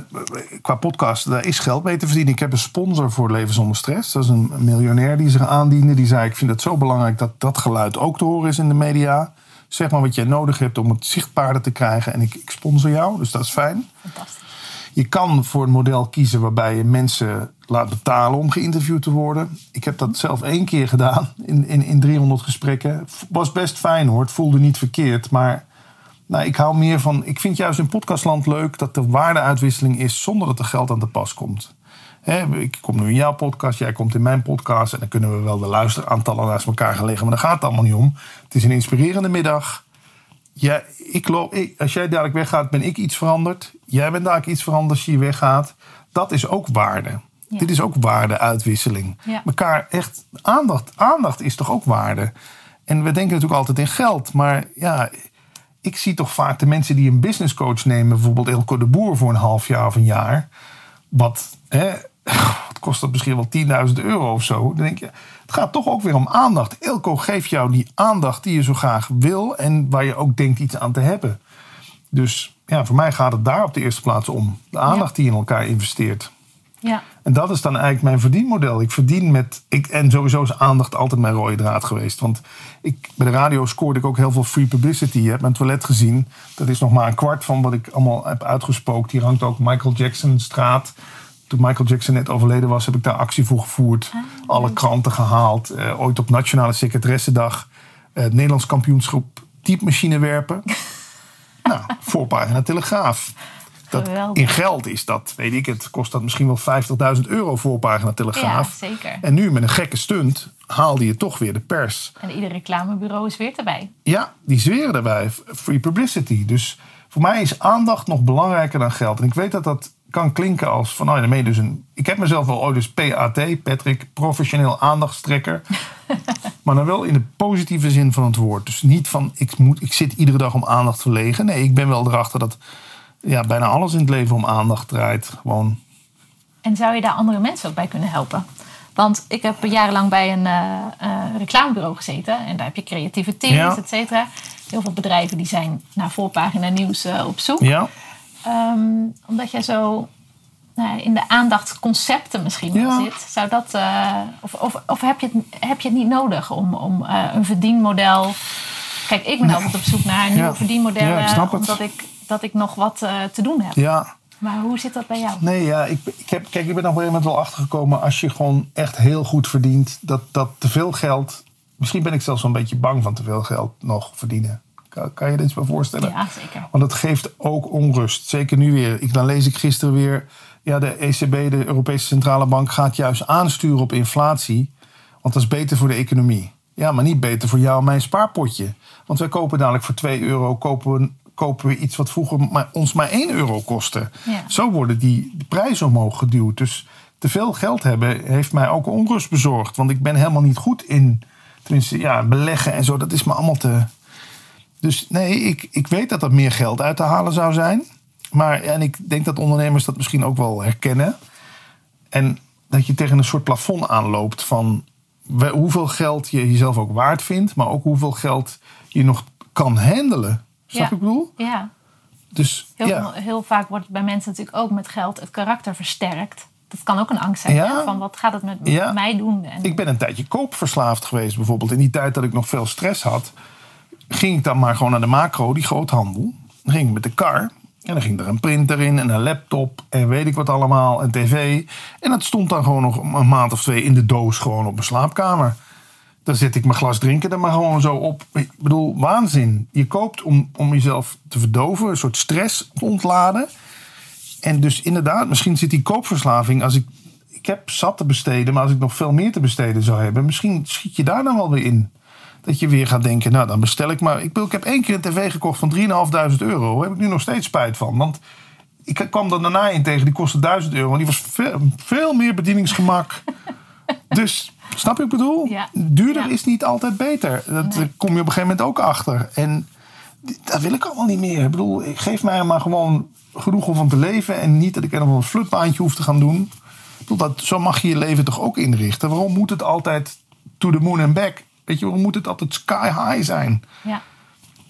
qua podcast, daar is geld mee te verdienen. Ik heb een sponsor voor Leven zonder Stress. Dat is een miljonair die zich aandiende. Die zei, ik vind het zo belangrijk dat dat geluid ook te horen is in de media. Zeg maar wat jij nodig hebt om het zichtbaarder te krijgen. En ik, ik sponsor jou, dus dat is fijn. Fantastisch. Je kan voor een model kiezen waarbij je mensen laat betalen om geïnterviewd te worden. Ik heb dat zelf één keer gedaan in, in, in 300 gesprekken. Was best fijn hoor, het voelde niet verkeerd. Maar nou, ik hou meer van. Ik vind juist in podcastland leuk dat er waardeuitwisseling is zonder dat er geld aan te pas komt. Ik kom nu in jouw podcast, jij komt in mijn podcast. En dan kunnen we wel de luisteraantallen naast elkaar gaan leggen. Maar daar gaat het allemaal niet om. Het is een inspirerende middag. Ja, ik loop, als jij dadelijk weggaat, ben ik iets veranderd. Jij bent dadelijk iets veranderd als je weggaat. Dat is ook waarde. Ja. Dit is ook waardeuitwisseling. Ja. Elkaar echt aandacht. Aandacht is toch ook waarde. En we denken natuurlijk altijd in geld. Maar ja, ik zie toch vaak de mensen die een business coach nemen. Bijvoorbeeld Elko de Boer voor een half jaar of een jaar. Wat, hè, <laughs> wat kost dat misschien wel 10.000 euro of zo. Dan denk je, het gaat toch ook weer om aandacht. Elko geeft jou die aandacht die je zo graag wil. En waar je ook denkt iets aan te hebben. Dus ja, voor mij gaat het daar op de eerste plaats om. De aandacht die je in elkaar investeert. Ja. En dat is dan eigenlijk mijn verdienmodel. Ik verdien met. Ik, en sowieso is aandacht altijd mijn rode draad geweest. Want ik, bij de radio scoorde ik ook heel veel free publicity. Je hebt mijn toilet gezien. Dat is nog maar een kwart van wat ik allemaal heb uitgespookt. Hier hangt ook Michael Jackson straat. Toen Michael Jackson net overleden was, heb ik daar actie voor gevoerd. Alle kranten gehaald. Eh, ooit op Nationale Secretaressendag. eh, het Nederlands kampioenschap typemachine werpen. <laughs> nou, voorpagina Telegraaf. Dat Geweldig. in geld is dat, weet ik het, kost dat misschien wel 50.000 euro voorpagina ja, Telegraaf. zeker. En nu met een gekke stunt haalde je toch weer de pers. En ieder reclamebureau is weer erbij. Ja, die zweren daarbij. Free publicity. Dus voor mij is aandacht nog belangrijker dan geld. En ik weet dat dat kan klinken als van, nou ja, je dus een... Ik heb mezelf wel ooit dus PAT, Patrick, professioneel aandachtstrekker. <laughs> maar dan wel in de positieve zin van het woord. Dus niet van, ik, moet, ik zit iedere dag om aandacht verlegen. Nee, ik ben wel erachter dat ja, bijna alles in het leven om aandacht draait. Gewoon, En zou je daar andere mensen ook bij kunnen helpen? Want ik heb jarenlang bij een eh, reclamebureau gezeten. En daar heb je creatieve teams, Ja. et cetera. Heel veel bedrijven die zijn naar voorpagina nieuws eh, op zoek. ja, Ehm, omdat jij zo nou, in de aandachtsconcepten misschien Ja. zit. Zou dat, of of, of heb, je het, heb je het niet nodig om, om een verdienmodel... Kijk, ik ben altijd op zoek naar nieuwe verdienmodellen. Ja, ik snap het. Omdat ik, dat ik nog wat eh, te doen heb. ja. Maar hoe zit dat bij jou? Nee, ja, ik, ik, heb, kijk, ik ben op een gegeven moment wel achtergekomen. Als je gewoon echt heel goed verdient, dat, dat te veel geld. Misschien ben ik zelfs wel een beetje bang van te veel geld nog verdienen. Kan, kan je dit eens bij voorstellen? Ja, zeker. Want dat geeft ook onrust. Zeker nu weer. Ik, dan lees ik gisteren weer. Ja, de ECB, de Europese Centrale Bank, gaat juist aansturen op inflatie. Want dat is beter voor de economie. Ja, maar niet beter voor jou en mijn spaarpotje. Want wij kopen dadelijk voor 2 euro kopen we, kopen we iets wat vroeger maar, ons maar 1 euro kostte. Ja. Zo worden die de prijzen omhoog geduwd. Dus te veel geld hebben heeft mij ook onrust bezorgd. Want ik ben helemaal niet goed in tenminste, ja, beleggen en zo. Dat is me allemaal te. Dus nee, ik, ik weet dat er meer geld uit te halen zou zijn. Maar en ik denk dat ondernemers dat misschien ook wel herkennen. En dat je tegen een soort plafond aanloopt van hoeveel geld je jezelf ook waard vindt, maar ook hoeveel geld je nog kan handelen. Snap Ja. ik bedoel? Ja, Dus heel, ja. heel vaak wordt bij mensen natuurlijk ook met geld het karakter versterkt. Dat kan ook een angst zijn. Ja. Van wat gaat het met Ja. mij doen? En, Ik ben een tijdje koopverslaafd geweest. Bijvoorbeeld in die tijd dat ik nog veel stress had, ging ik dan maar gewoon naar de macro, die groothandel. Dan ging ik met de kar. En dan ging er een printer in en een laptop en weet ik wat allemaal, en tv. En dat stond dan gewoon nog een maand of twee in de doos gewoon op mijn slaapkamer. Dan zet ik mijn glas drinken er maar gewoon zo op. Ik bedoel, waanzin. Je koopt om, om jezelf te verdoven, een soort stress ontladen. En dus inderdaad, misschien zit die koopverslaving. Als ik, ik heb zat te besteden, maar als ik nog veel meer te besteden zou hebben, misschien schiet je daar dan wel weer in. Dat je weer gaat denken, nou dan bestel ik maar. Ik, ik heb één keer een tv gekocht van 3.500 euro. Daar heb ik nu nog steeds spijt van. Want ik kwam er daarna in tegen, die kostte 1000 euro. En die was veel meer bedieningsgemak. <laughs> dus, snap je wat ik bedoel? Ja. Duurder Ja. is niet altijd beter. Dat Nee. kom je op een gegeven moment ook achter. En dat wil ik allemaal niet meer. Ik bedoel, ik geef mij maar gewoon genoeg om van te leven. En niet dat ik er nog een flutbaantje hoef te gaan doen. Ik bedoel, dat, zo mag je je leven toch ook inrichten. Waarom moet het altijd to the moon and back? Weet je, waarom moet het altijd sky high zijn? ja.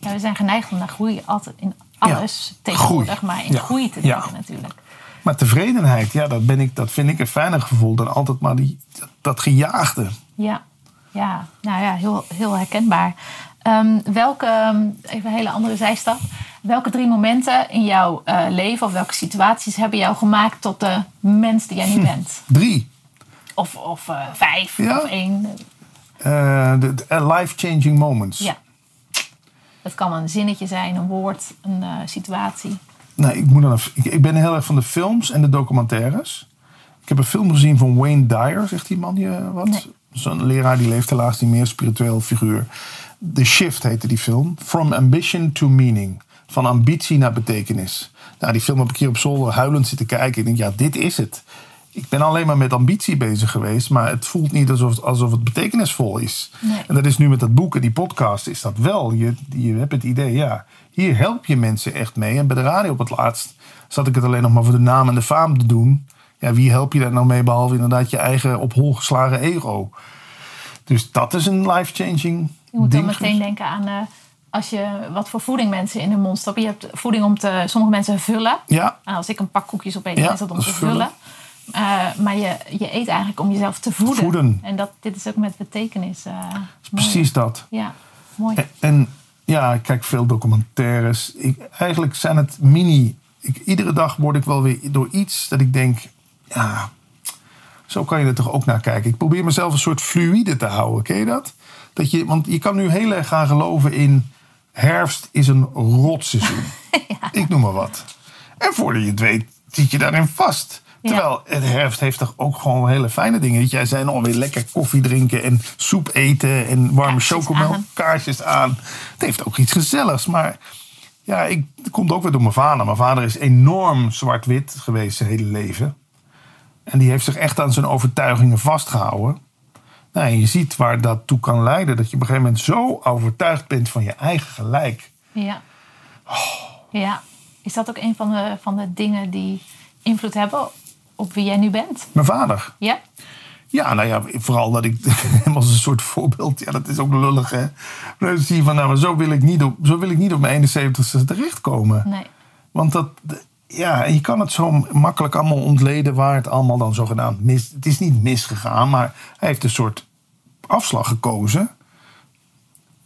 ja, we zijn geneigd om naar groei altijd in alles tegenwoordig, groei. maar in groei te denken natuurlijk. Maar tevredenheid, ja, dat, ben ik, dat vind ik een fijner gevoel dan altijd maar die, dat, dat gejaagde. Ja, ja. nou ja, heel, heel herkenbaar. Ehm, welke, ehm, even een hele andere zijstap. Welke drie momenten in jouw eh, leven of welke situaties hebben jou gemaakt tot de mens die jij nu bent? Drie. Of, of eh, vijf Ja. of één. eh, de, de life-changing moments. Ja. Het kan een zinnetje zijn, een woord, een situatie. Nee, ik, moet dan, even- ik, ik ben heel erg van de films en de documentaires. Ik heb een film gezien van Wayne Dyer, zegt die man je wat? Nee. Zo'n leraar die leeft helaas niet meer, spiritueel figuur. The Shift heette die film. From Ambition to Meaning. Van ambitie naar betekenis. Nou, die film heb ik hier op zolder huilend zitten kijken. Ik denk, ja, dit is het. Ik ben alleen maar met ambitie bezig geweest. Maar het voelt niet alsof, alsof het betekenisvol is. Nee. En dat is nu met dat boek en die podcast is dat wel. Je, je hebt het idee, ja, hier help je mensen echt mee. En bij de radio op het laatst zat ik het alleen nog maar voor de naam en de faam te doen. Ja, wie help je daar nou mee behalve inderdaad je eigen op hol geslagen ego. Dus dat is een life-changing Je moet dan meteen denken aan eh, als je, wat voor voeding mensen in hun mond stoppen. Je hebt voeding om te, sommige mensen vullen. Ja, Nou, als ik een pak koekjes opeet, Ja, is dat om te vullen. vullen. Eh, maar je, je eet eigenlijk om jezelf te voeden. Voeden. En dat, dit is ook met betekenis. eh, precies dat. Ja, mooi. En, en ja, ik kijk veel documentaires. Ik, eigenlijk zijn het mini. Ik, iedere dag word ik wel weer door iets dat ik denk, ja, zo kan je er toch ook naar kijken. Ik probeer mezelf een soort fluïde te houden. Ken je dat? dat je, want je kan nu heel erg gaan geloven in herfst is een rotseizoen. <laughs> Ik noem maar wat. En voordat je het weet, zit je daarin vast. Terwijl het herfst heeft toch ook gewoon hele fijne dingen. Dat jij zei nog weer lekker koffie drinken en soep eten en warme chocomel, aan. kaarsjes aan. Het heeft ook iets gezelligs. Maar ja, ik, het komt ook weer door mijn vader. Mijn vader is enorm zwart-wit geweest zijn hele leven. En die heeft zich echt aan zijn overtuigingen vastgehouden. Nou, en je ziet waar dat toe kan leiden. Dat je op een gegeven moment zo overtuigd bent van je eigen gelijk. Ja. Oh. ja. Is dat ook een van de, van de dingen die invloed hebben op wie jij nu bent? Mijn vader. Ja? Ja, nou ja, vooral dat ik <laughs> hem als een soort voorbeeld. Ja, dat is ook lullig, hè. Maar dan zie je van, nou, maar zo wil ik niet op, zo wil ik niet op mijn 71ste terechtkomen. Nee. Want dat, ja, je kan het zo makkelijk allemaal ontleden waar het allemaal dan zogenaamd mis. Het is niet misgegaan, maar hij heeft een soort afslag gekozen.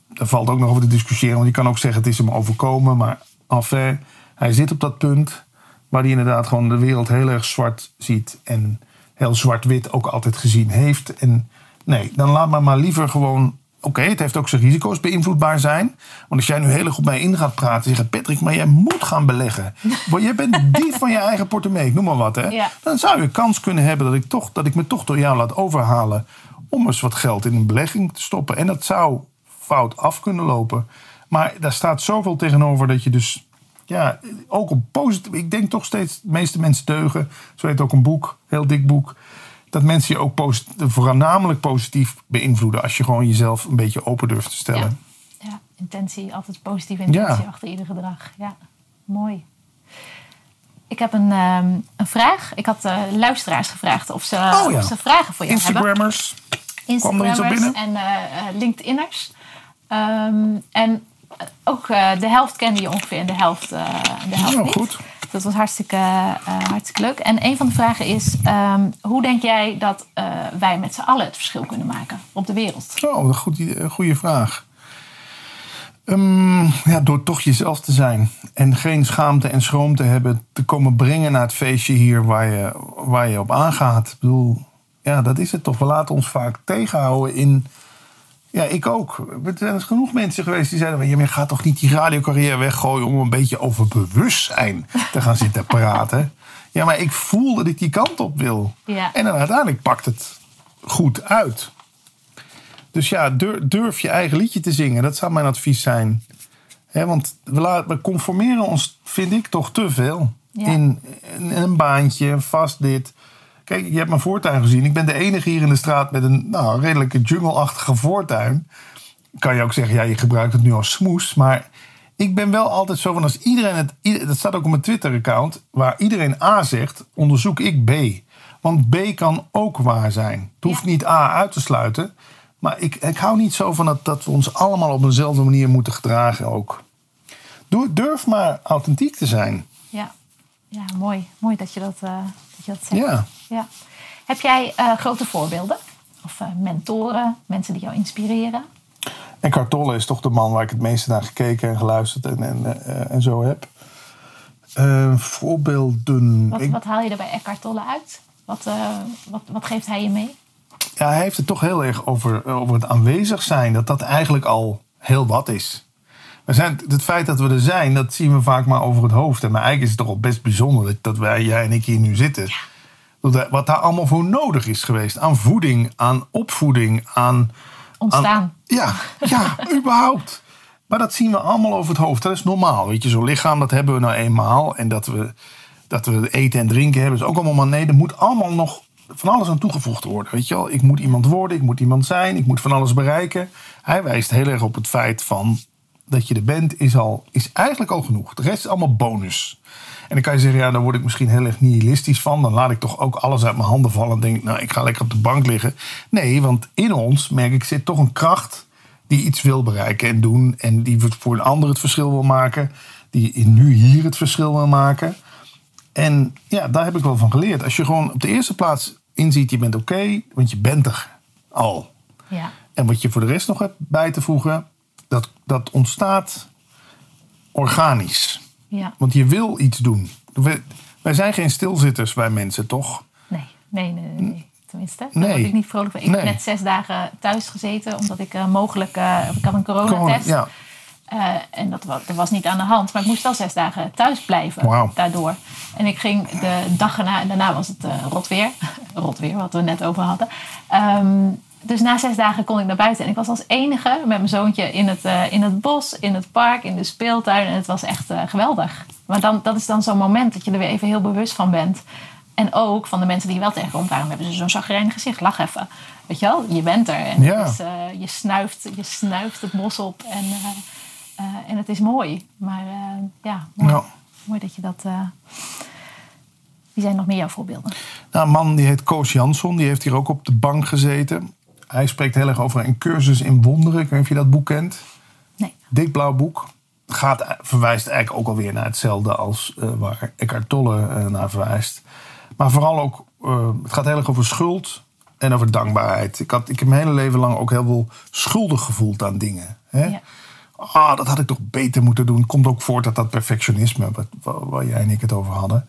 Daar valt ook nog over te discussiëren, want je kan ook zeggen het is hem overkomen. Maar enfin, hij zit op dat punt waar hij inderdaad gewoon de wereld heel erg zwart ziet. En heel zwart-wit ook altijd gezien heeft. En nee, dan laat maar maar liever gewoon... Oké, het heeft ook zijn risico's beïnvloedbaar zijn. Want als jij nu heel erg op mij in gaat praten... zeggen Patrick, maar jij moet gaan beleggen. <laughs> Want jij bent dief van je eigen portemonnee, ik noem maar wat. Hè? Ja. Dan zou je kans kunnen hebben dat ik, toch, dat ik me toch door jou laat overhalen... om eens wat geld in een belegging te stoppen. En dat zou fout af kunnen lopen. Maar daar staat zoveel tegenover dat je dus... Ja, ook op positief. Ik denk toch steeds, de meeste mensen deugen. Zo heet ook een boek, heel dik boek. Dat mensen je ook posit- voornamelijk positief beïnvloeden. Als je gewoon jezelf een beetje open durft te stellen. Ja, intentie, altijd positieve intentie Ja. achter ieder gedrag. Ja, mooi. Ik heb een, ehm, een vraag. Ik had eh, luisteraars gevraagd of ze, Oh ja. of ze vragen voor jou hebben. Instagrammers. Er Instagrammers en eh, LinkedIn'ers. Ehm, en ook eh, de helft kende je ongeveer en de helft, eh, de helft Oh, niet. goed. Dat was hartstikke, eh, hartstikke leuk. En een van de vragen is: ehm, hoe denk jij dat wij met z'n allen het verschil kunnen maken op de wereld? Oh, een goed idee- een goede vraag. Ehm, ja, door toch jezelf te zijn. En geen schaamte en schroom te hebben. Te komen brengen naar het feestje hier waar je, waar je op aangaat. Ik bedoel, ja, dat is het toch. We laten ons vaak tegenhouden in... Ja, ik ook. Er zijn genoeg mensen geweest die zeiden... "Ja, maar je gaat toch niet die radiocarrière weggooien... om een beetje over bewustzijn te gaan zitten praten. Ja, maar ik voel dat ik die kant op wil. Ja. En dan uiteindelijk pakt het goed uit. Dus ja, durf, je eigen liedje te zingen. Dat zou mijn advies zijn. Hè, want we, laten, we conformeren ons, vind ik, toch te veel. Ja. In een baantje, vast dit. Kijk, je hebt mijn voortuin gezien. Ik ben de enige hier in de straat met een nou, redelijke jungle-achtige voortuin. Kan je ook zeggen, ja, je gebruikt het nu als smoes. Maar ik ben wel altijd zo van als iedereen het. Dat staat ook op mijn Twitter-account. Waar iedereen A zegt, onderzoek ik B. Want B kan ook waar zijn. Het hoeft niet A uit te sluiten. Maar ik, ik hou niet zo van dat, dat we ons allemaal op eenzelfde manier moeten gedragen ook. Durf maar authentiek te zijn. Ja, ja mooi. Mooi dat je dat, eh, dat, je dat zegt. Ja. Ja. Heb jij eh, grote voorbeelden? Of eh, mentoren, mensen die jou inspireren? Eckhart Tolle is toch de man waar ik het meeste naar gekeken en geluisterd en, en, eh, en zo heb. Eh, voorbeelden. Wat, Ik- wat haal je er bij Eckhart Tolle uit? Wat, wat, wat geeft hij je mee? ja, hij heeft het toch heel erg over, over het aanwezig zijn. Dat dat eigenlijk al heel wat is. We zijn, het feit dat we er zijn, dat zien we vaak maar over het hoofd. En maar eigenlijk is het toch al best bijzonder dat, dat wij, jij en ik hier nu zitten. Dat- Wat daar allemaal voor nodig is geweest. Aan voeding, aan opvoeding, aan... Ontstaan. aan- ja, ja, <laughs> überhaupt. Maar dat zien we allemaal over het hoofd. Dat is normaal. Weet je, zo'n lichaam, dat hebben we nou eenmaal. En dat we dat we eten en drinken hebben. is ook allemaal maar nee. Er moet allemaal nog van alles aan toegevoegd worden. Weet je wel? Ik moet iemand worden, ik moet iemand zijn, ik moet van alles bereiken. Hij wijst heel erg op het feit van dat je er bent, is, al, is eigenlijk al genoeg. De rest is allemaal bonus. En dan kan je zeggen, ja, daar word ik misschien heel erg nihilistisch van. Dan laat ik toch ook alles uit mijn handen vallen en denk, nou, ik ga lekker op de bank liggen. Nee, want in ons, merk ik, zit toch een kracht die iets wil bereiken en doen. En die voor een ander het verschil wil maken. Die nu hier het verschil wil maken. En ja, daar heb ik wel van geleerd. Als je gewoon op de eerste plaats inziet, je bent oké, want je bent er al. Ja. En wat je voor de rest nog hebt bij te voegen, dat, dat ontstaat organisch. Ja. Want je wil iets doen. We- wij zijn geen stilzitters bij mensen, toch? Nee, nee, nee, nee. Tenminste, daar Nee. word ik niet vrolijk van. Ik Nee. heb net zes dagen thuis gezeten, omdat ik eh, mogelijk... eh, ik had een coronatest. Ja. Eh, en dat was, dat was niet aan de hand. Maar ik moest wel zes dagen thuis blijven Wauw. daardoor. En ik ging de dag erna... En daarna was het rot weer. <laughs> rot weer, wat we net over hadden. Ehm, dus na zes dagen kon ik naar buiten. En ik was als enige met mijn zoontje in het, eh, in het bos, in het park, in de speeltuin. En het was echt eh, geweldig. Maar dan, dat is dan zo'n moment dat je er weer even heel bewust van bent. En ook van de mensen die je wel tegenkomt. Waarom hebben ze zo'n zagrijnig gezicht? Lach even. Weet je wel? Je bent er. En Ja. het is, eh, je, snuift, je snuift het bos op. En, en het is mooi. Maar ja, mooi, dat je dat... wie zijn nog meer jouw voorbeelden? Nou, een man die heet Koos Jansson, die heeft hier ook op de bank gezeten. Hij spreekt heel erg over een cursus in wonderen. Ik weet niet of je dat boek kent. Nee. Dik blauw boek. Gaat, verwijst eigenlijk ook alweer naar hetzelfde als eh, waar Eckhart Tolle eh, naar verwijst. Maar vooral ook, eh, het gaat heel erg over schuld en over dankbaarheid. Ik, had, ik heb mijn hele leven lang ook heel veel schuldig gevoeld aan dingen. Hè? Ja. Ah, dat had ik toch beter moeten doen. Komt ook voort uit dat perfectionisme wat, waar, waar jij en ik het over hadden.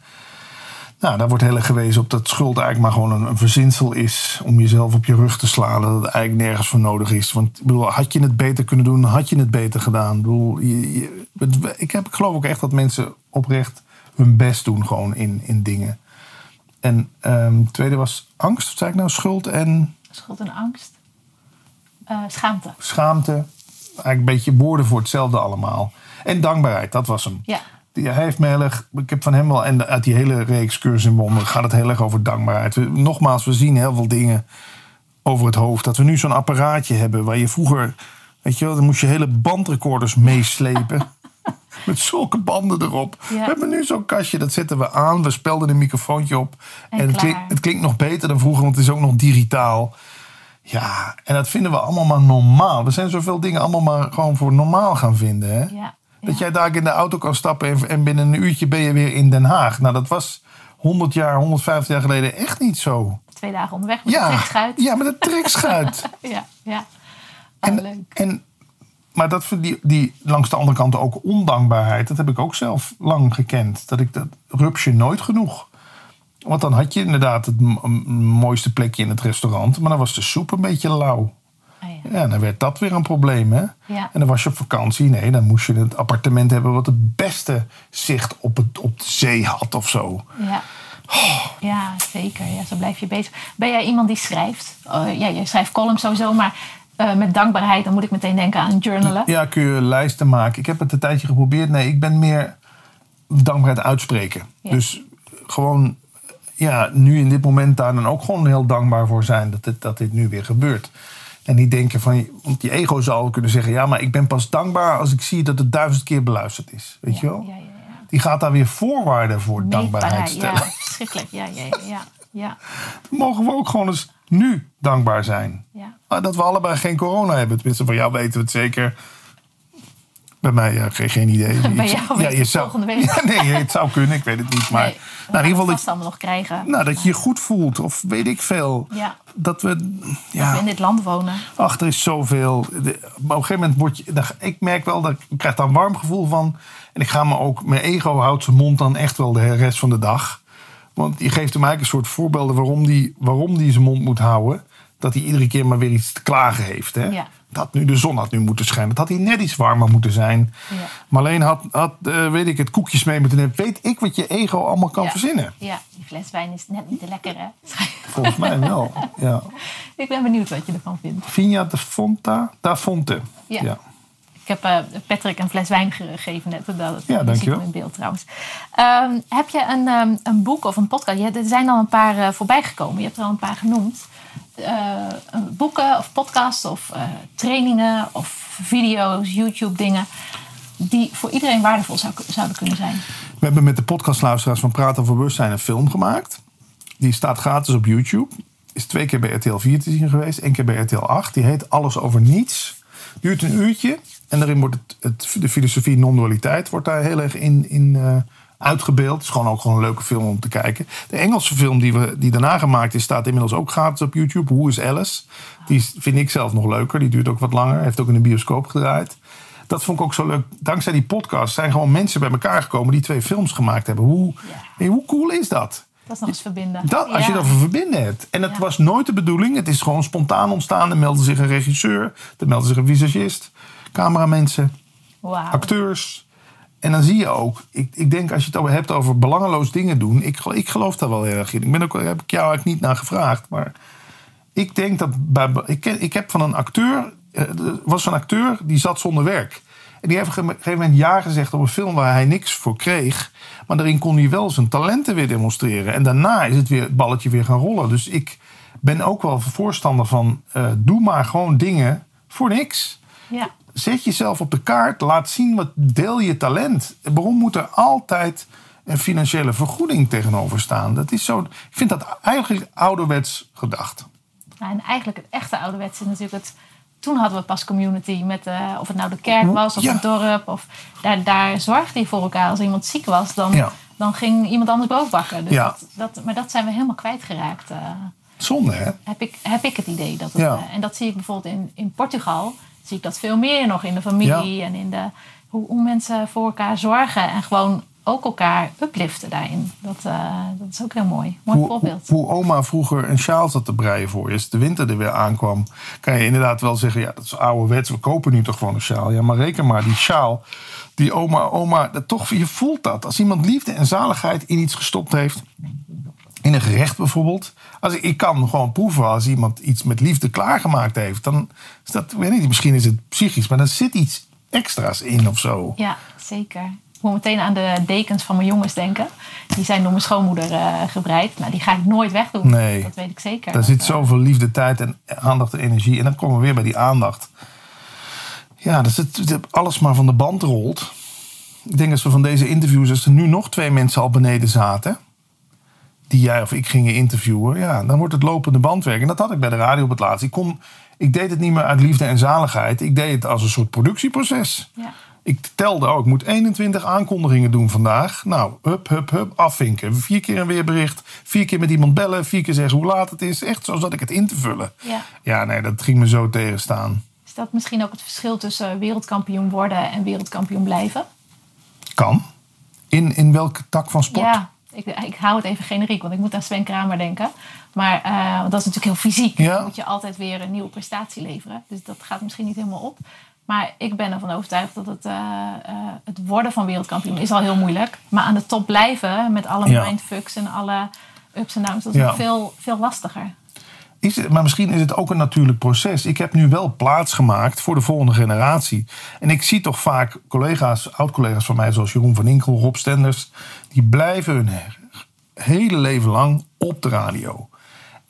Nou, daar wordt heel erg gewezen op dat schuld eigenlijk maar gewoon een, een verzinsel is om jezelf op je rug te slaan. Dat het eigenlijk nergens voor nodig is. Want ik bedoel, had je het beter kunnen doen, had je het beter gedaan. Ik, bedoel, je, je- het- ik, heb, ik geloof ook echt dat mensen oprecht hun best doen gewoon in, in dingen. En het tweede was angst, wat zei ik nou? Schuld en Schuld en angst. Eh, schaamte. schaamte. Eigenlijk een beetje woorden voor hetzelfde allemaal. En dankbaarheid, dat was hem. Ja. Hij heeft me heel erg, ik heb van hem wel, en uit die hele reeks cursus in wonderen gaat het heel erg over dankbaarheid. We- nogmaals, we zien heel veel dingen over het hoofd. Dat we nu zo'n apparaatje hebben waar je vroeger, weet je wel, dan moest je hele bandrecorders meeslepen. <laughs> Met zulke banden erop. Ja. We hebben nu zo'n kastje, dat zetten we aan. We spelden een microfoontje op. En En, het, het klinkt nog beter dan vroeger, want het is ook nog digitaal. Ja, en dat vinden we allemaal maar normaal. We zijn zoveel dingen allemaal maar gewoon voor normaal gaan vinden. Hè? Ja. Dat jij daar in de auto kan stappen en, en binnen een uurtje ben je weer in Den Haag. Nou, dat was 100 jaar, 150 jaar geleden echt niet zo. Twee dagen onderweg met Ja, een trekschuit. ja met een trekschuit. <laughs> ja. ja. Oh, en, leuk. en, maar dat, die, die langs de andere kant ook ondankbaarheid, dat heb ik ook zelf lang gekend. Dat ik dat rupsje nooit genoeg. Want dan had je inderdaad het mooiste plekje in het restaurant, maar dan was de soep een beetje lauw. Ja. Dan werd dat weer een probleem, hè? Ja. En dan was je op vakantie. Nee, dan moest je het appartement hebben wat het beste zicht op, het, op de zee had of zo. Ja. ja, zeker. Ja, zo blijf je bezig. Ben jij iemand die schrijft? Oh, ja, je schrijft columns sowieso, maar eh, met dankbaarheid, dan moet ik meteen denken aan journalen. Ja, kun je lijsten maken. Ik heb het een tijdje geprobeerd. Nee, ik ben meer dankbaarheid uitspreken. Ja. Dus gewoon, ja, nu in dit moment daar dan ook gewoon heel dankbaar voor zijn dat dit, dat dit nu weer gebeurt. En niet denken van, want die ego zou kunnen zeggen, ja, maar ik ben pas dankbaar als ik zie dat het duizend keer beluisterd is. Weet je wel? Ja, ja, ja. Die gaat daar weer voorwaarden voor dankbaarheid stellen. Ja, <laughs> verschrikkelijk. Ja, ja, ja, ja, ja, mogen we ook gewoon eens nu dankbaar zijn. ja. Dat we allebei geen corona hebben. Tenminste, van jou weten we het zeker. Bij mij ja, geen, geen idee. <laughs> Bij jou ik het volgende <laughs> week. Ja, nee, het zou kunnen, ik weet het niet. Maar Nee, nou, in ieder geval dat allemaal nog krijgen. nou, dat je je goed voelt. Of weet ik veel. Ja. Dat we... Dat we Ja, in dit land wonen. ach, er is zoveel. De- maar op een gegeven moment word je... dan- Ik merk wel dat ik krijg daar een warm gevoel van. En ik ga me ook... Mijn ego houdt zijn mond dan echt wel de rest van de dag. Want die geeft hem eigenlijk een soort voorbeelden waarom die, waarom die zijn mond moet houden. Dat hij iedere keer maar weer iets te klagen heeft. Hè? Ja. Dat nu de zon had nu moeten schijnen. Dat had hij net iets warmer moeten zijn. Ja. Maar alleen had, had eh, weet ik het, koekjes mee moeten nemen. Weet ik wat je ego allemaal kan ja. verzinnen. Ja, die fles wijn is net niet te lekker, hè? Volgens mij wel. <laughs> Ja. ik ben benieuwd wat je ervan vindt. Vigna de Fonta, da Fonte. Ja. Ik heb eh, Patrick een fles wijn gegeven net. Dat, dat Ja, je dankjewel. in beeld trouwens. Ehm, heb je een, ehm, een boek of een podcast? Ja, er zijn al een paar eh, voorbij gekomen. Je hebt er al een paar genoemd. Eh, een boeken of podcasts of eh, trainingen of video's, YouTube dingen... die voor iedereen waardevol zou, zouden kunnen zijn. We hebben met de podcastluisteraars van Praten over Bewustzijn een film gemaakt. Die staat gratis op YouTube. Is twee keer bij RTL 4 te zien geweest. één keer bij RTL 8. Die heet Alles over niets. Duurt een uurtje. En daarin wordt het, de filosofie non-dualiteit wordt daar heel erg in, in eh, uitgebeeld. Het is gewoon ook gewoon een leuke film om te kijken. De Engelse film die, we, die daarna gemaakt is, staat inmiddels ook gratis op YouTube. Hoe is Alice? Die vind ik zelf nog leuker. Die duurt ook wat langer. Heeft ook in de bioscoop gedraaid. Dat vond ik ook zo leuk. Dankzij die podcast zijn gewoon mensen bij elkaar gekomen die twee films gemaakt hebben. Hoe, hoe cool is dat? Dat is nog eens verbinden. Dat, als je Ja. dat over verbinden hebt. En het Ja. was nooit de bedoeling. Het is gewoon spontaan ontstaan. Er meldde zich een regisseur. Er meldde zich een visagist. Cameramensen. Acteurs. En dan zie je ook. Ik, ik denk als je het over hebt over belangeloos dingen doen. Ik, ik geloof daar wel heel erg in. Ik ben ook, heb ik jou eigenlijk niet naar gevraagd. Maar ik denk dat. Bij, ik, ik heb van een acteur. eh, Er was een acteur die zat zonder werk. En die heeft op een gegeven moment ja gezegd op een film waar hij niks voor kreeg. Maar daarin kon hij wel zijn talenten weer demonstreren. En daarna is het, weer, balletje weer gaan rollen. Dus ik ben ook wel voorstander van. eh, doe maar gewoon dingen voor niks. Ja. Zet jezelf op de kaart. Laat zien wat deel je talent. Waarom moet er altijd een financiële vergoeding tegenover staan? Dat is zo. Ik vind dat eigenlijk ouderwets gedacht. Nou, en eigenlijk het echte ouderwetse is natuurlijk het... Toen hadden we pas community met, eh, of het nou de kerk was of Ja. het dorp. Of, daar, daar zorgde je voor elkaar. Als iemand ziek was, dan, Ja. dan ging iemand anders brood. Dus Ja. dat, dat, maar dat zijn we helemaal kwijtgeraakt. eh Zonde, hè? heb, ik, heb ik het idee. Dat het, Ja. eh, en dat zie ik bijvoorbeeld in, in Portugal. Zie ik dat veel meer nog in de familie. En in de, hoe, hoe mensen voor elkaar zorgen. En gewoon ook elkaar upliften daarin. Dat, eh, dat is ook heel mooi. Mooi Hoe, voorbeeld. hoe oma vroeger een sjaal zat te breien voor je. Als de winter er weer aankwam. Kan je inderdaad wel zeggen. Ja, dat is ouderwets. We kopen nu toch gewoon een sjaal. Ja, maar reken maar. Die sjaal. Die oma, oma. Dat toch, je voelt dat. Als iemand liefde en zaligheid in iets gestopt heeft. In een gerecht bijvoorbeeld. Als ik, ik kan gewoon proeven als iemand iets met liefde klaargemaakt heeft. Dan is dat, weet niet, misschien is het psychisch, maar er zit iets extra's in of zo. Ja, zeker. Ik moet meteen aan de dekens van mijn jongens denken. Die zijn door mijn schoonmoeder eh, gebreid. Nou, die ga ik nooit wegdoen. Nee. Dat weet ik zeker. Daar zit zoveel liefde, tijd en aandacht en energie. En dan komen we weer bij die aandacht. Ja, dat het alles maar van de band rolt. Ik denk als we van deze interviews, als er nu nog twee mensen al beneden zaten. Die jij of ik gingen interviewen. Ja, dan wordt het lopende bandwerk. En dat had ik bij de radio op het laatst. Ik, kon, ik deed het niet meer uit liefde en zaligheid. Ik deed het als een soort productieproces. Ja. Ik telde ook, ik moet 21 aankondigingen doen vandaag. Nou, hup, hup, hup, afvinken. Vier keer een weerbericht, vier keer met iemand bellen, vier keer zeggen hoe laat het is. Echt zo zat ik het in te vullen. Ja. Ja, nee, dat ging me zo tegenstaan. Is dat misschien ook het verschil tussen wereldkampioen worden en wereldkampioen blijven? Kan. In, in welke tak van sport? Ja, ik, ik hou het even generiek, want ik moet aan Sven Kramer denken. Maar eh, want dat is natuurlijk heel fysiek. Ja. Dan moet je altijd weer een nieuwe prestatie leveren. Dus dat gaat misschien niet helemaal op. Maar ik ben ervan overtuigd dat het, eh, eh, het worden van wereldkampioen is al heel moeilijk. Maar aan de top blijven met alle Ja. mindfucks en alle ups en downs, dat is Ja. veel, veel lastiger. Is het, maar misschien is het ook een natuurlijk proces. Ik heb nu wel plaats gemaakt voor de volgende generatie. En ik zie toch vaak collega's, oud-collega's van mij, zoals Jeroen van Inkel, Rob Stenders, die blijven hun hele leven lang op de radio.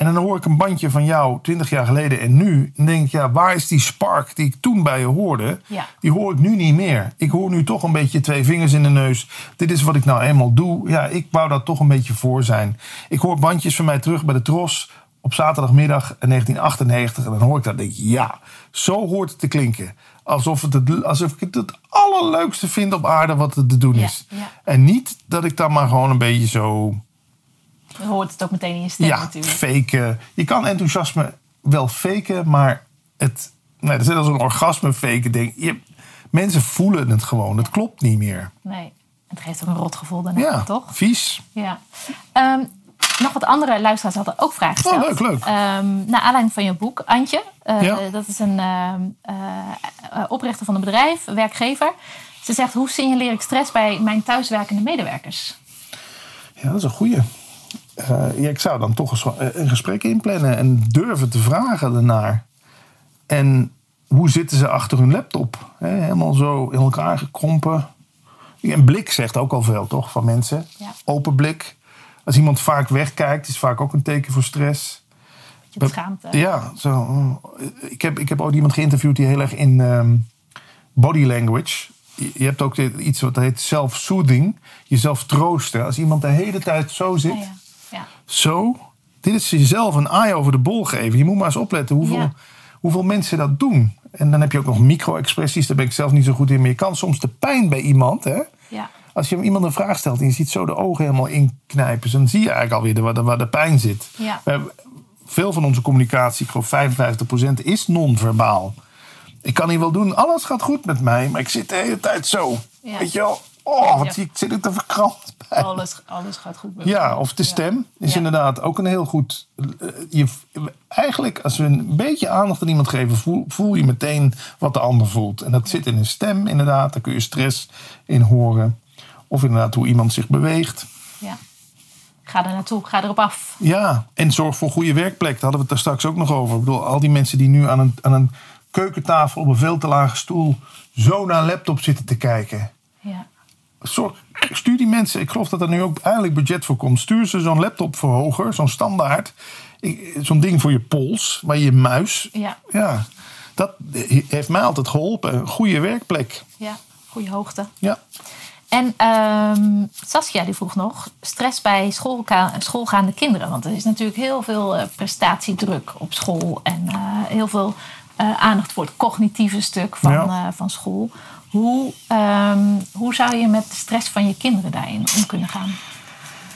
En dan hoor ik een bandje van jou 20 jaar geleden en nu. En denk ik, ja, waar is die spark die ik toen bij je hoorde? Ja. Die hoor ik nu niet meer. Ik hoor nu toch een beetje twee vingers in de neus. Dit is wat ik nou eenmaal doe. Ja, ik wou daar toch een beetje voor zijn. Ik hoor bandjes van mij terug bij de Tros op zaterdagmiddag 1998. En dan hoor ik dat en denk ik, ja, zo hoort het te klinken. Alsof, het het, alsof ik het het allerleukste vind op aarde wat er te doen is. ja. En niet dat ik dan maar gewoon een beetje zo Je hoort het ook meteen in je stem ja, natuurlijk. faken. Je kan enthousiasme wel faken, maar het, nee, dat is net als een orgasme faken. Denk, je, mensen voelen het gewoon. Het klopt niet meer. Nee, het geeft ook een rot gevoel daarna, Ja, toch? vies. Ja. Ehm, nog wat andere luisteraars hadden ook vragen gesteld. Oh, leuk, leuk. Ehm, naar aanleiding van je boek, Antje. eh, Ja. Dat is een ehm, eh, eh, oprichter van een bedrijf, werkgever. Ze zegt, hoe signaleer ik stress bij mijn thuiswerkende medewerkers? Ja, dat is een goeie. Ja, ik zou dan toch eens een gesprek inplannen en durven te vragen ernaar. En hoe zitten ze achter hun laptop? Helemaal zo in elkaar gekrompen. Een blik zegt ook al veel, toch? Van mensen. Ja. Open blik. Als iemand vaak wegkijkt, is vaak ook een teken voor stress. Schaamte. Ja, zo. Ik heb, ik heb ook iemand geïnterviewd die heel erg in ehm, body language. Je hebt ook iets wat heet self-soothing. Jezelf troosten. Als iemand de hele tijd zo zit, Ja, ja. ja. zo. Dit is jezelf een eye over de bol geven. Je moet maar eens opletten hoeveel, Ja. hoeveel mensen dat doen. En dan heb je ook nog micro-expressies. Daar ben ik zelf niet zo goed in. Maar je kan soms de pijn bij iemand. Hè? ja. Als je iemand een vraag stelt en je ziet zo de ogen helemaal inknijpen. Dan zie je eigenlijk alweer de- waar de, waar de pijn zit. Ja. We hebben- veel van onze communicatie, ik geloof 55%, is non-verbaal. Ik kan hier wel doen, alles gaat goed met mij, maar ik zit de hele tijd zo. Ja. Weet je wel? Oh, wat Ja. zit ik te verkrampt bij. Alles, alles gaat goed. met Ja, of de stem is inderdaad ook een heel goed. eh, Je, eigenlijk, als we een beetje aandacht aan iemand geven, voel, voel je meteen wat de ander voelt. En dat zit in een stem, inderdaad. Daar kun je stress in horen. Of inderdaad hoe iemand zich beweegt. Ja. Ga er naartoe, ga erop af. Ja, en zorg voor goede werkplek. Daar hadden we het daar straks ook nog over. Ik bedoel, al die mensen die nu aan een, aan een keukentafel op een veel te lage stoel zo naar een laptop zitten te kijken. Ja. Zorg, stuur die mensen, ik geloof dat er nu ook eindelijk budget voor komt. Stuur ze zo'n laptop voor hoger, zo'n standaard. Zo'n ding voor je pols, waar je muis. Ja. Ja, dat heeft mij altijd geholpen. Een goede werkplek. ja, goede hoogte. Ja. En ehm, Saskia die vroeg nog, stress bij schoolgaande kinderen. Want er is natuurlijk heel veel eh, prestatiedruk op school. En eh, heel veel eh, aandacht voor het cognitieve stuk van, Ja. van school. Hoe, ehm, hoe zou je met de stress van je kinderen daarin om kunnen gaan?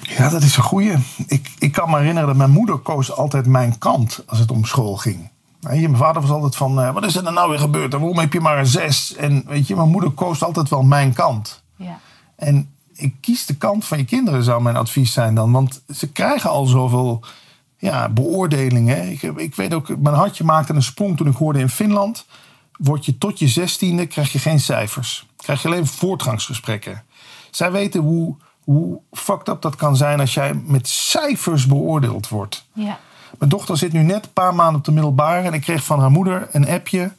Ja, dat is een goeie. Ik, ik kan me herinneren dat mijn moeder koos altijd mijn kant als het om school ging. Je, mijn vader was altijd van, wat is er nou weer gebeurd? En waarom heb je maar een zes? En weet je, mijn moeder koos altijd wel mijn kant. Ja, En ik kies de kant van je kinderen, zou mijn advies zijn dan. Want ze krijgen al zoveel ja, beoordelingen. Ik, ik weet ook, mijn hartje maakte een sprong toen ik hoorde in Finland. Word je tot je zestiende, krijg je geen cijfers. Krijg je alleen voortgangsgesprekken. Zij weten hoe, hoe fucked up dat kan zijn als jij met cijfers beoordeeld wordt. ja, Mijn dochter zit nu net een paar maanden op de middelbare. En ik kreeg van haar moeder een appje.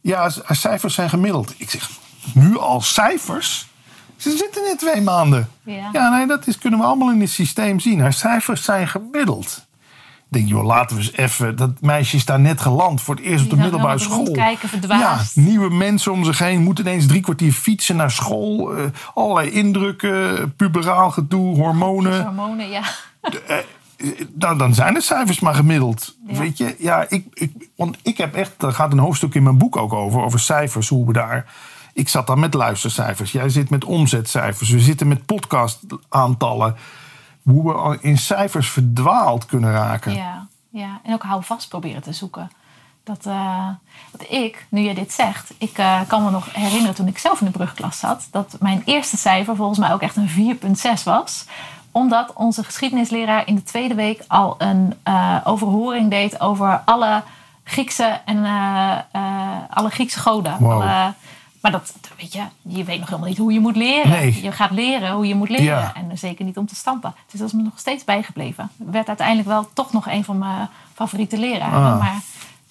Ja, haar cijfers zijn gemiddeld. Ik zeg, nu al cijfers? Ze zitten net twee maanden. Ja. nee, dat is, kunnen we allemaal in het systeem zien. Haar cijfers zijn gemiddeld. Ik denk, joh, laten we eens even... Dat meisje is daar net geland voor het eerst op de middelbare dan school. verdwaasd. Ja, nieuwe mensen om zich heen. Moeten ineens drie kwartier fietsen naar school. eh, allerlei indrukken, puberaal gedoe, hormonen. hormonen, ja. Nou, dan zijn de cijfers maar gemiddeld. Ja. Weet je, ja, ik, ik, want ik heb echt, daar gaat een hoofdstuk in mijn boek ook over, over cijfers, hoe we daar. Ik zat dan met luistercijfers, jij zit met omzetcijfers, we zitten met podcastaantallen. Hoe we in cijfers verdwaald kunnen raken. Ja, ja, en ook hou vast proberen te zoeken. Dat, eh, want ik, nu je dit zegt, ik eh, kan me nog herinneren toen ik zelf in de brugklas zat, dat mijn eerste cijfer volgens mij ook echt een 4,6 was. Omdat onze geschiedenisleraar in de tweede week al een eh, overhoring deed over alle Griekse en alle Griekse goden. Wow. Alle- maar dat, weet je, je weet nog helemaal niet hoe je moet leren. Nee. Je gaat leren hoe je moet leren. Ja. En zeker niet om te stampen. Dus dat is me nog steeds bijgebleven. Werd uiteindelijk wel toch nog een van mijn favoriete leraren. Ah. Maar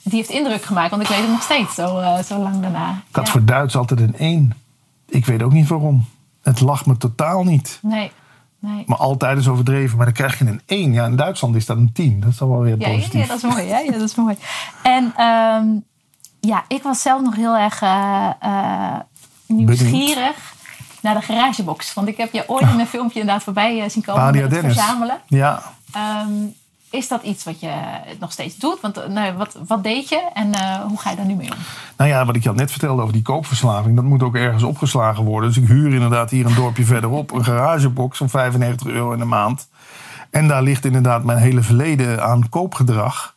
die heeft indruk gemaakt, want ik weet het nog steeds zo, eh, zo lang daarna. Ik had Ja. voor Duits altijd een 1. Ik weet ook niet waarom. Het lag me totaal niet. Nee, nee. Maar altijd is overdreven. Maar dan krijg je een 1. Ja, in Duitsland is dat een 10. Dat is dan wel weer ja, positief. ja, dat is mooi. Ja, ja, dat is mooi. En ehm, ja, ik was zelf nog heel erg eh, eh, nieuwsgierig naar de garagebox. Want ik heb je ooit in een <laughs> filmpje inderdaad voorbij eh, zien komen Badia met het Dennis. verzamelen. Ja, Ehm, is dat iets wat je nog steeds doet? Want nou, wat, wat deed je en hoe ga je daar nu mee om? Nou ja, wat ik je al net vertelde over die koopverslaving, dat moet ook ergens opgeslagen worden. Dus ik huur inderdaad hier een dorpje verderop een garagebox van 95 euro in de maand. En daar ligt inderdaad mijn hele verleden aan koopgedrag.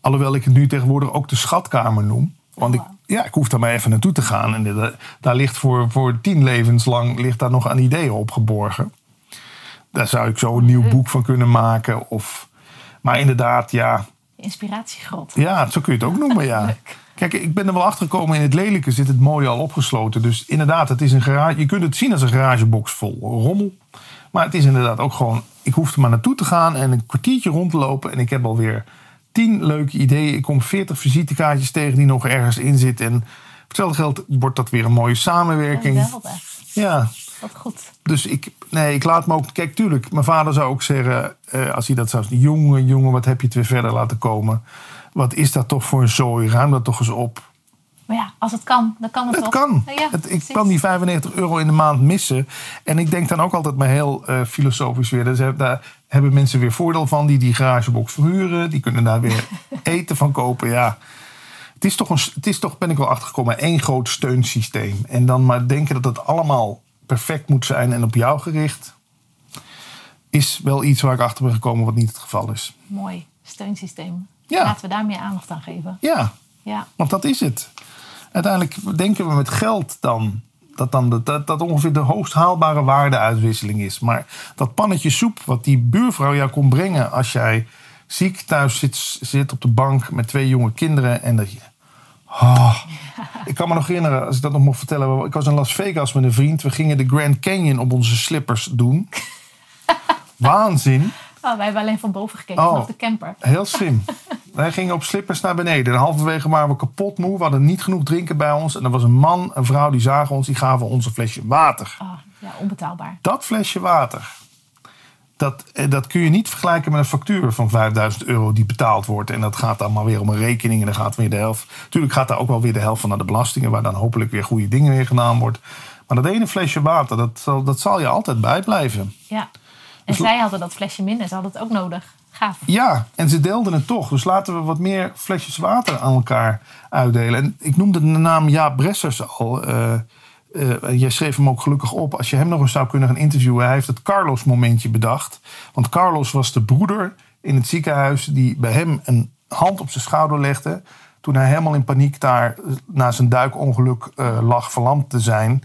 Alhoewel ik het nu tegenwoordig ook de schatkamer noem. Want ik, ja, ik hoef daar maar even naartoe te gaan. En daar ligt voor, voor tien levens lang ligt daar nog aan ideeën opgeborgen. Daar zou ik zo een nieuw boek van kunnen maken. Of, maar inderdaad, ja, Inspiratiegrot. ja, zo kun je het ook noemen, ja. <laughs> Kijk, ik ben er wel achter gekomen. In het lelijke zit het mooie al opgesloten. Dus inderdaad, het is een garage. Je kunt het zien als een garagebox vol rommel. Maar het is inderdaad ook gewoon. Ik hoef er maar naartoe te gaan en een kwartiertje rond te lopen. En ik heb alweer tien leuke ideeën. Ik kom 40 visitekaartjes tegen die nog ergens in zitten. En voor hetzelfde geld wordt dat weer een mooie samenwerking. Geweldig. Ja, Wat goed. dus ik, nee, ik laat me ook. Kijk, tuurlijk, mijn vader zou ook zeggen. eh, als hij dat zou zeggen. Jongen, jongen, wat heb je het weer verder laten komen? Wat is dat toch voor een zooi? Ruim dat toch eens op. Maar ja, als het kan, dan kan het, Het toch? kan. Ja, het, ik kan die 95 euro in de maand missen. En ik denk dan ook altijd maar heel eh, filosofisch weer. Dus, eh, daar hebben mensen weer voordeel van die die garagebox verhuren. Die kunnen daar weer <laughs> eten van kopen. Ja. Het is, toch een, het is toch, ben ik wel achtergekomen, één groot steunsysteem. En dan maar denken dat het allemaal perfect moet zijn en op jou gericht. Is wel iets waar ik achter ben gekomen wat niet het geval is. Mooi steunsysteem. Ja. Laten we daar meer aandacht aan geven. Ja, Ja, Want dat is het. Uiteindelijk denken we met geld dan dat dan de, dat, dat ongeveer de hoogst haalbare waardeuitwisseling is. Maar dat pannetje soep wat die buurvrouw jou kon brengen als jij ziek thuis zit, zit op de bank met twee jonge kinderen en dat je. Ah. Ik kan me nog herinneren, als ik dat nog mocht vertellen. Ik was in Las Vegas met een vriend. We gingen de Grand Canyon op onze slippers doen. <laughs> Waanzin. Oh, wij hebben alleen van boven gekeken, Oh. vanaf de camper. Heel slim. <laughs> Wij gingen op slippers naar beneden. En halverwege waren we kapot moe. We hadden niet genoeg drinken bij ons. En er was een man, een vrouw, die zagen ons. Die gaven ons een flesje water. Oh, ja, onbetaalbaar. Dat flesje water. Dat, eh, dat kun je niet vergelijken met een factuur van 5000 euro die betaald wordt. En dat gaat dan maar weer om een rekening. En dan gaat weer de helft. Tuurlijk gaat daar ook wel weer de helft van naar de belastingen. Waar dan hopelijk weer goede dingen weer gedaan wordt. Maar dat ene flesje water, dat zal, dat zal je altijd bijblijven. Ja. En zij hadden dat flesje minder, ze hadden het ook nodig. Gaaf. Ja, en ze deelden het toch. Dus laten we wat meer flesjes water aan elkaar uitdelen. En ik noemde de naam Jaap Bressers al. Eh, jij schreef hem ook gelukkig op. Als je hem nog eens zou kunnen gaan interviewen. Hij heeft het Carlos-momentje bedacht. Want Carlos was de broeder in het ziekenhuis... die bij hem een hand op zijn schouder legde... toen hij helemaal in paniek daar na zijn duikongeluk eh, lag verlamd te zijn.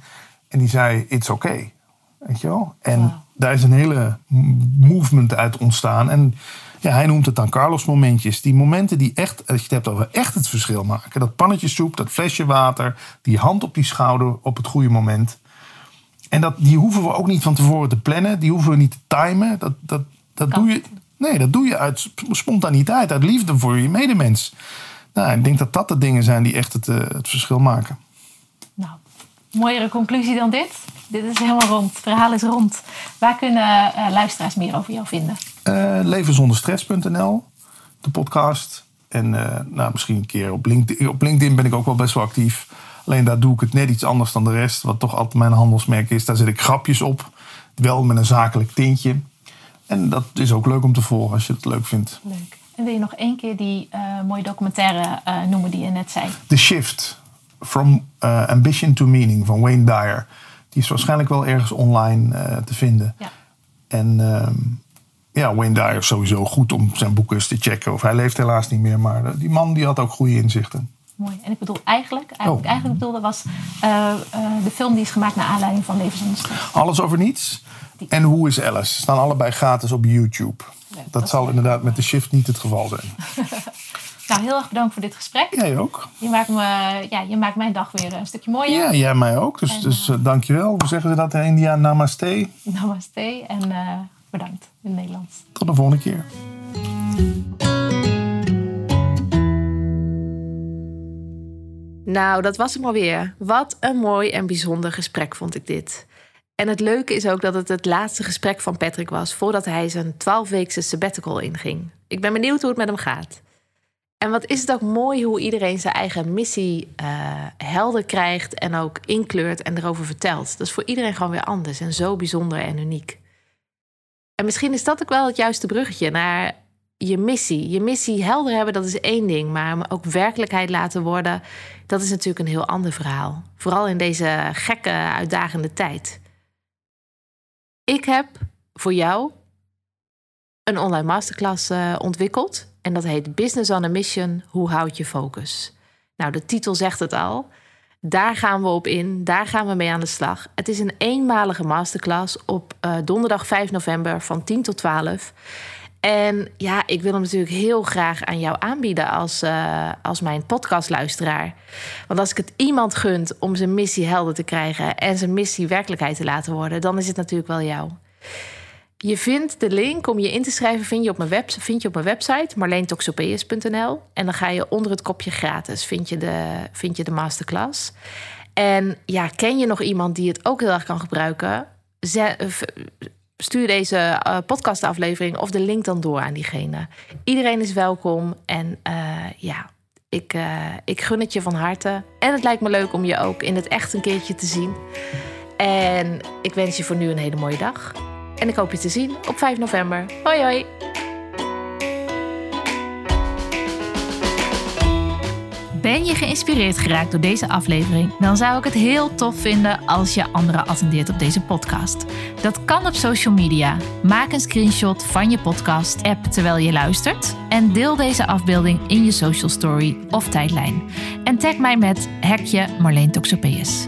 En die zei, it's okay. Weet je wel? En. Daar is een hele movement uit ontstaan. En ja, hij noemt het dan Carlos-momentjes. Die momenten die echt, als je het hebt over echt het verschil maken. Dat pannetje soep, dat flesje water, die hand op die schouder op het goede moment. En dat, die hoeven we ook niet van tevoren te plannen. Die hoeven we niet te timen. Dat, dat, dat, doe, je, nee, dat doe je uit sp- spontaniteit, uit liefde voor je medemens. Nou, ik denk dat dat de dingen zijn die echt het, eh, het verschil maken. Nou, mooiere conclusie dan dit. Dit is helemaal rond. Het verhaal is rond. Waar kunnen eh, luisteraars meer over jou vinden? Eh levenzonderstress.nl, de podcast. En eh, nou, misschien een keer op LinkedIn. Op LinkedIn ben ik ook wel best wel actief. Alleen daar doe ik het net iets anders dan de rest. Wat toch altijd mijn handelsmerk is. Daar zet ik grapjes op. Wel met een zakelijk tintje. En dat is ook leuk om te volgen als je het leuk vindt. Leuk. En wil je nog één keer die mooie documentaire noemen die je net zei? The Shift. From Ambition to Meaning van Wayne Dyer. Die is waarschijnlijk wel ergens online eh, te vinden. Ja. En ehm, ja, Wayne Dyer is sowieso goed om zijn boeken eens te checken. Of hij leeft helaas niet meer, maar eh, die man die had ook goede inzichten. Mooi. En ik bedoel eigenlijk, eigenlijk, Oh. eigenlijk bedoelde was eh, de film die is gemaakt naar aanleiding van Leven zonder. Alles over niets. En Hoe is Alice? Staan allebei gratis op YouTube. Dat, dat zal inderdaad met de shift niet het geval zijn. <laughs> Nou, heel erg bedankt voor dit gesprek. Jij ook? Je, maakt me, ja, je maakt mijn dag weer een stukje mooier. Ja, jij mij ook. Dus, En, dus eh, dankjewel. Hoe zeggen ze dat in India? Namaste. Namaste en eh, bedankt in het Nederlands. Tot de volgende keer. Nou, dat was hem alweer. Wat een mooi en bijzonder gesprek vond ik dit. En het leuke is ook dat het het laatste gesprek van Patrick was voordat hij zijn 12-weekse sabbatical inging. Ik ben benieuwd hoe het met hem gaat. En wat is het ook mooi hoe iedereen zijn eigen missie eh, helder krijgt en ook inkleurt en erover vertelt. Dat is voor iedereen gewoon weer anders en zo bijzonder en uniek. En misschien is dat ook wel het juiste bruggetje naar je missie. Je missie helder hebben, dat is één ding. Maar ook werkelijkheid laten worden, dat is natuurlijk een heel ander verhaal. Vooral in deze gekke, uitdagende tijd. Ik heb voor jou een online masterclass eh, ontwikkeld. En dat heet Business on a Mission. Hoe houd je focus? Nou, de titel zegt het al. Daar gaan we op in. Daar gaan we mee aan de slag. Het is een eenmalige masterclass op eh, donderdag 5 november van 10 tot 12. En ja, ik wil hem natuurlijk heel graag aan jou aanbieden als, eh, als mijn podcastluisteraar. Want als ik het iemand gunt om zijn missie helder te krijgen en zijn missie werkelijkheid te laten worden, dan is het natuurlijk wel jou. Je vindt de link om je in te schrijven vind je op mijn, web, vind je op mijn website marleentoxopeus.nl. En dan ga je onder het kopje gratis vind je de, vind je de masterclass. En ja, ken je nog iemand die het ook heel erg kan gebruiken? Stuur deze uh, podcastaflevering of de link dan door aan diegene. Iedereen is welkom en uh, ja, ik, uh, ik gun het je van harte. En het lijkt me leuk om je ook in het echt een keertje te zien. En ik wens je voor nu een hele mooie dag. En ik hoop je te zien op 5 november. Hoi hoi! Ben je geïnspireerd geraakt door deze aflevering? Dan zou ik het heel tof vinden als je anderen attendeert op deze podcast. Dat kan op social media. Maak een screenshot van je podcast-app terwijl je luistert en deel deze afbeelding in je social story of tijdlijn. En tag mij met hekje Marleen Toxopeus.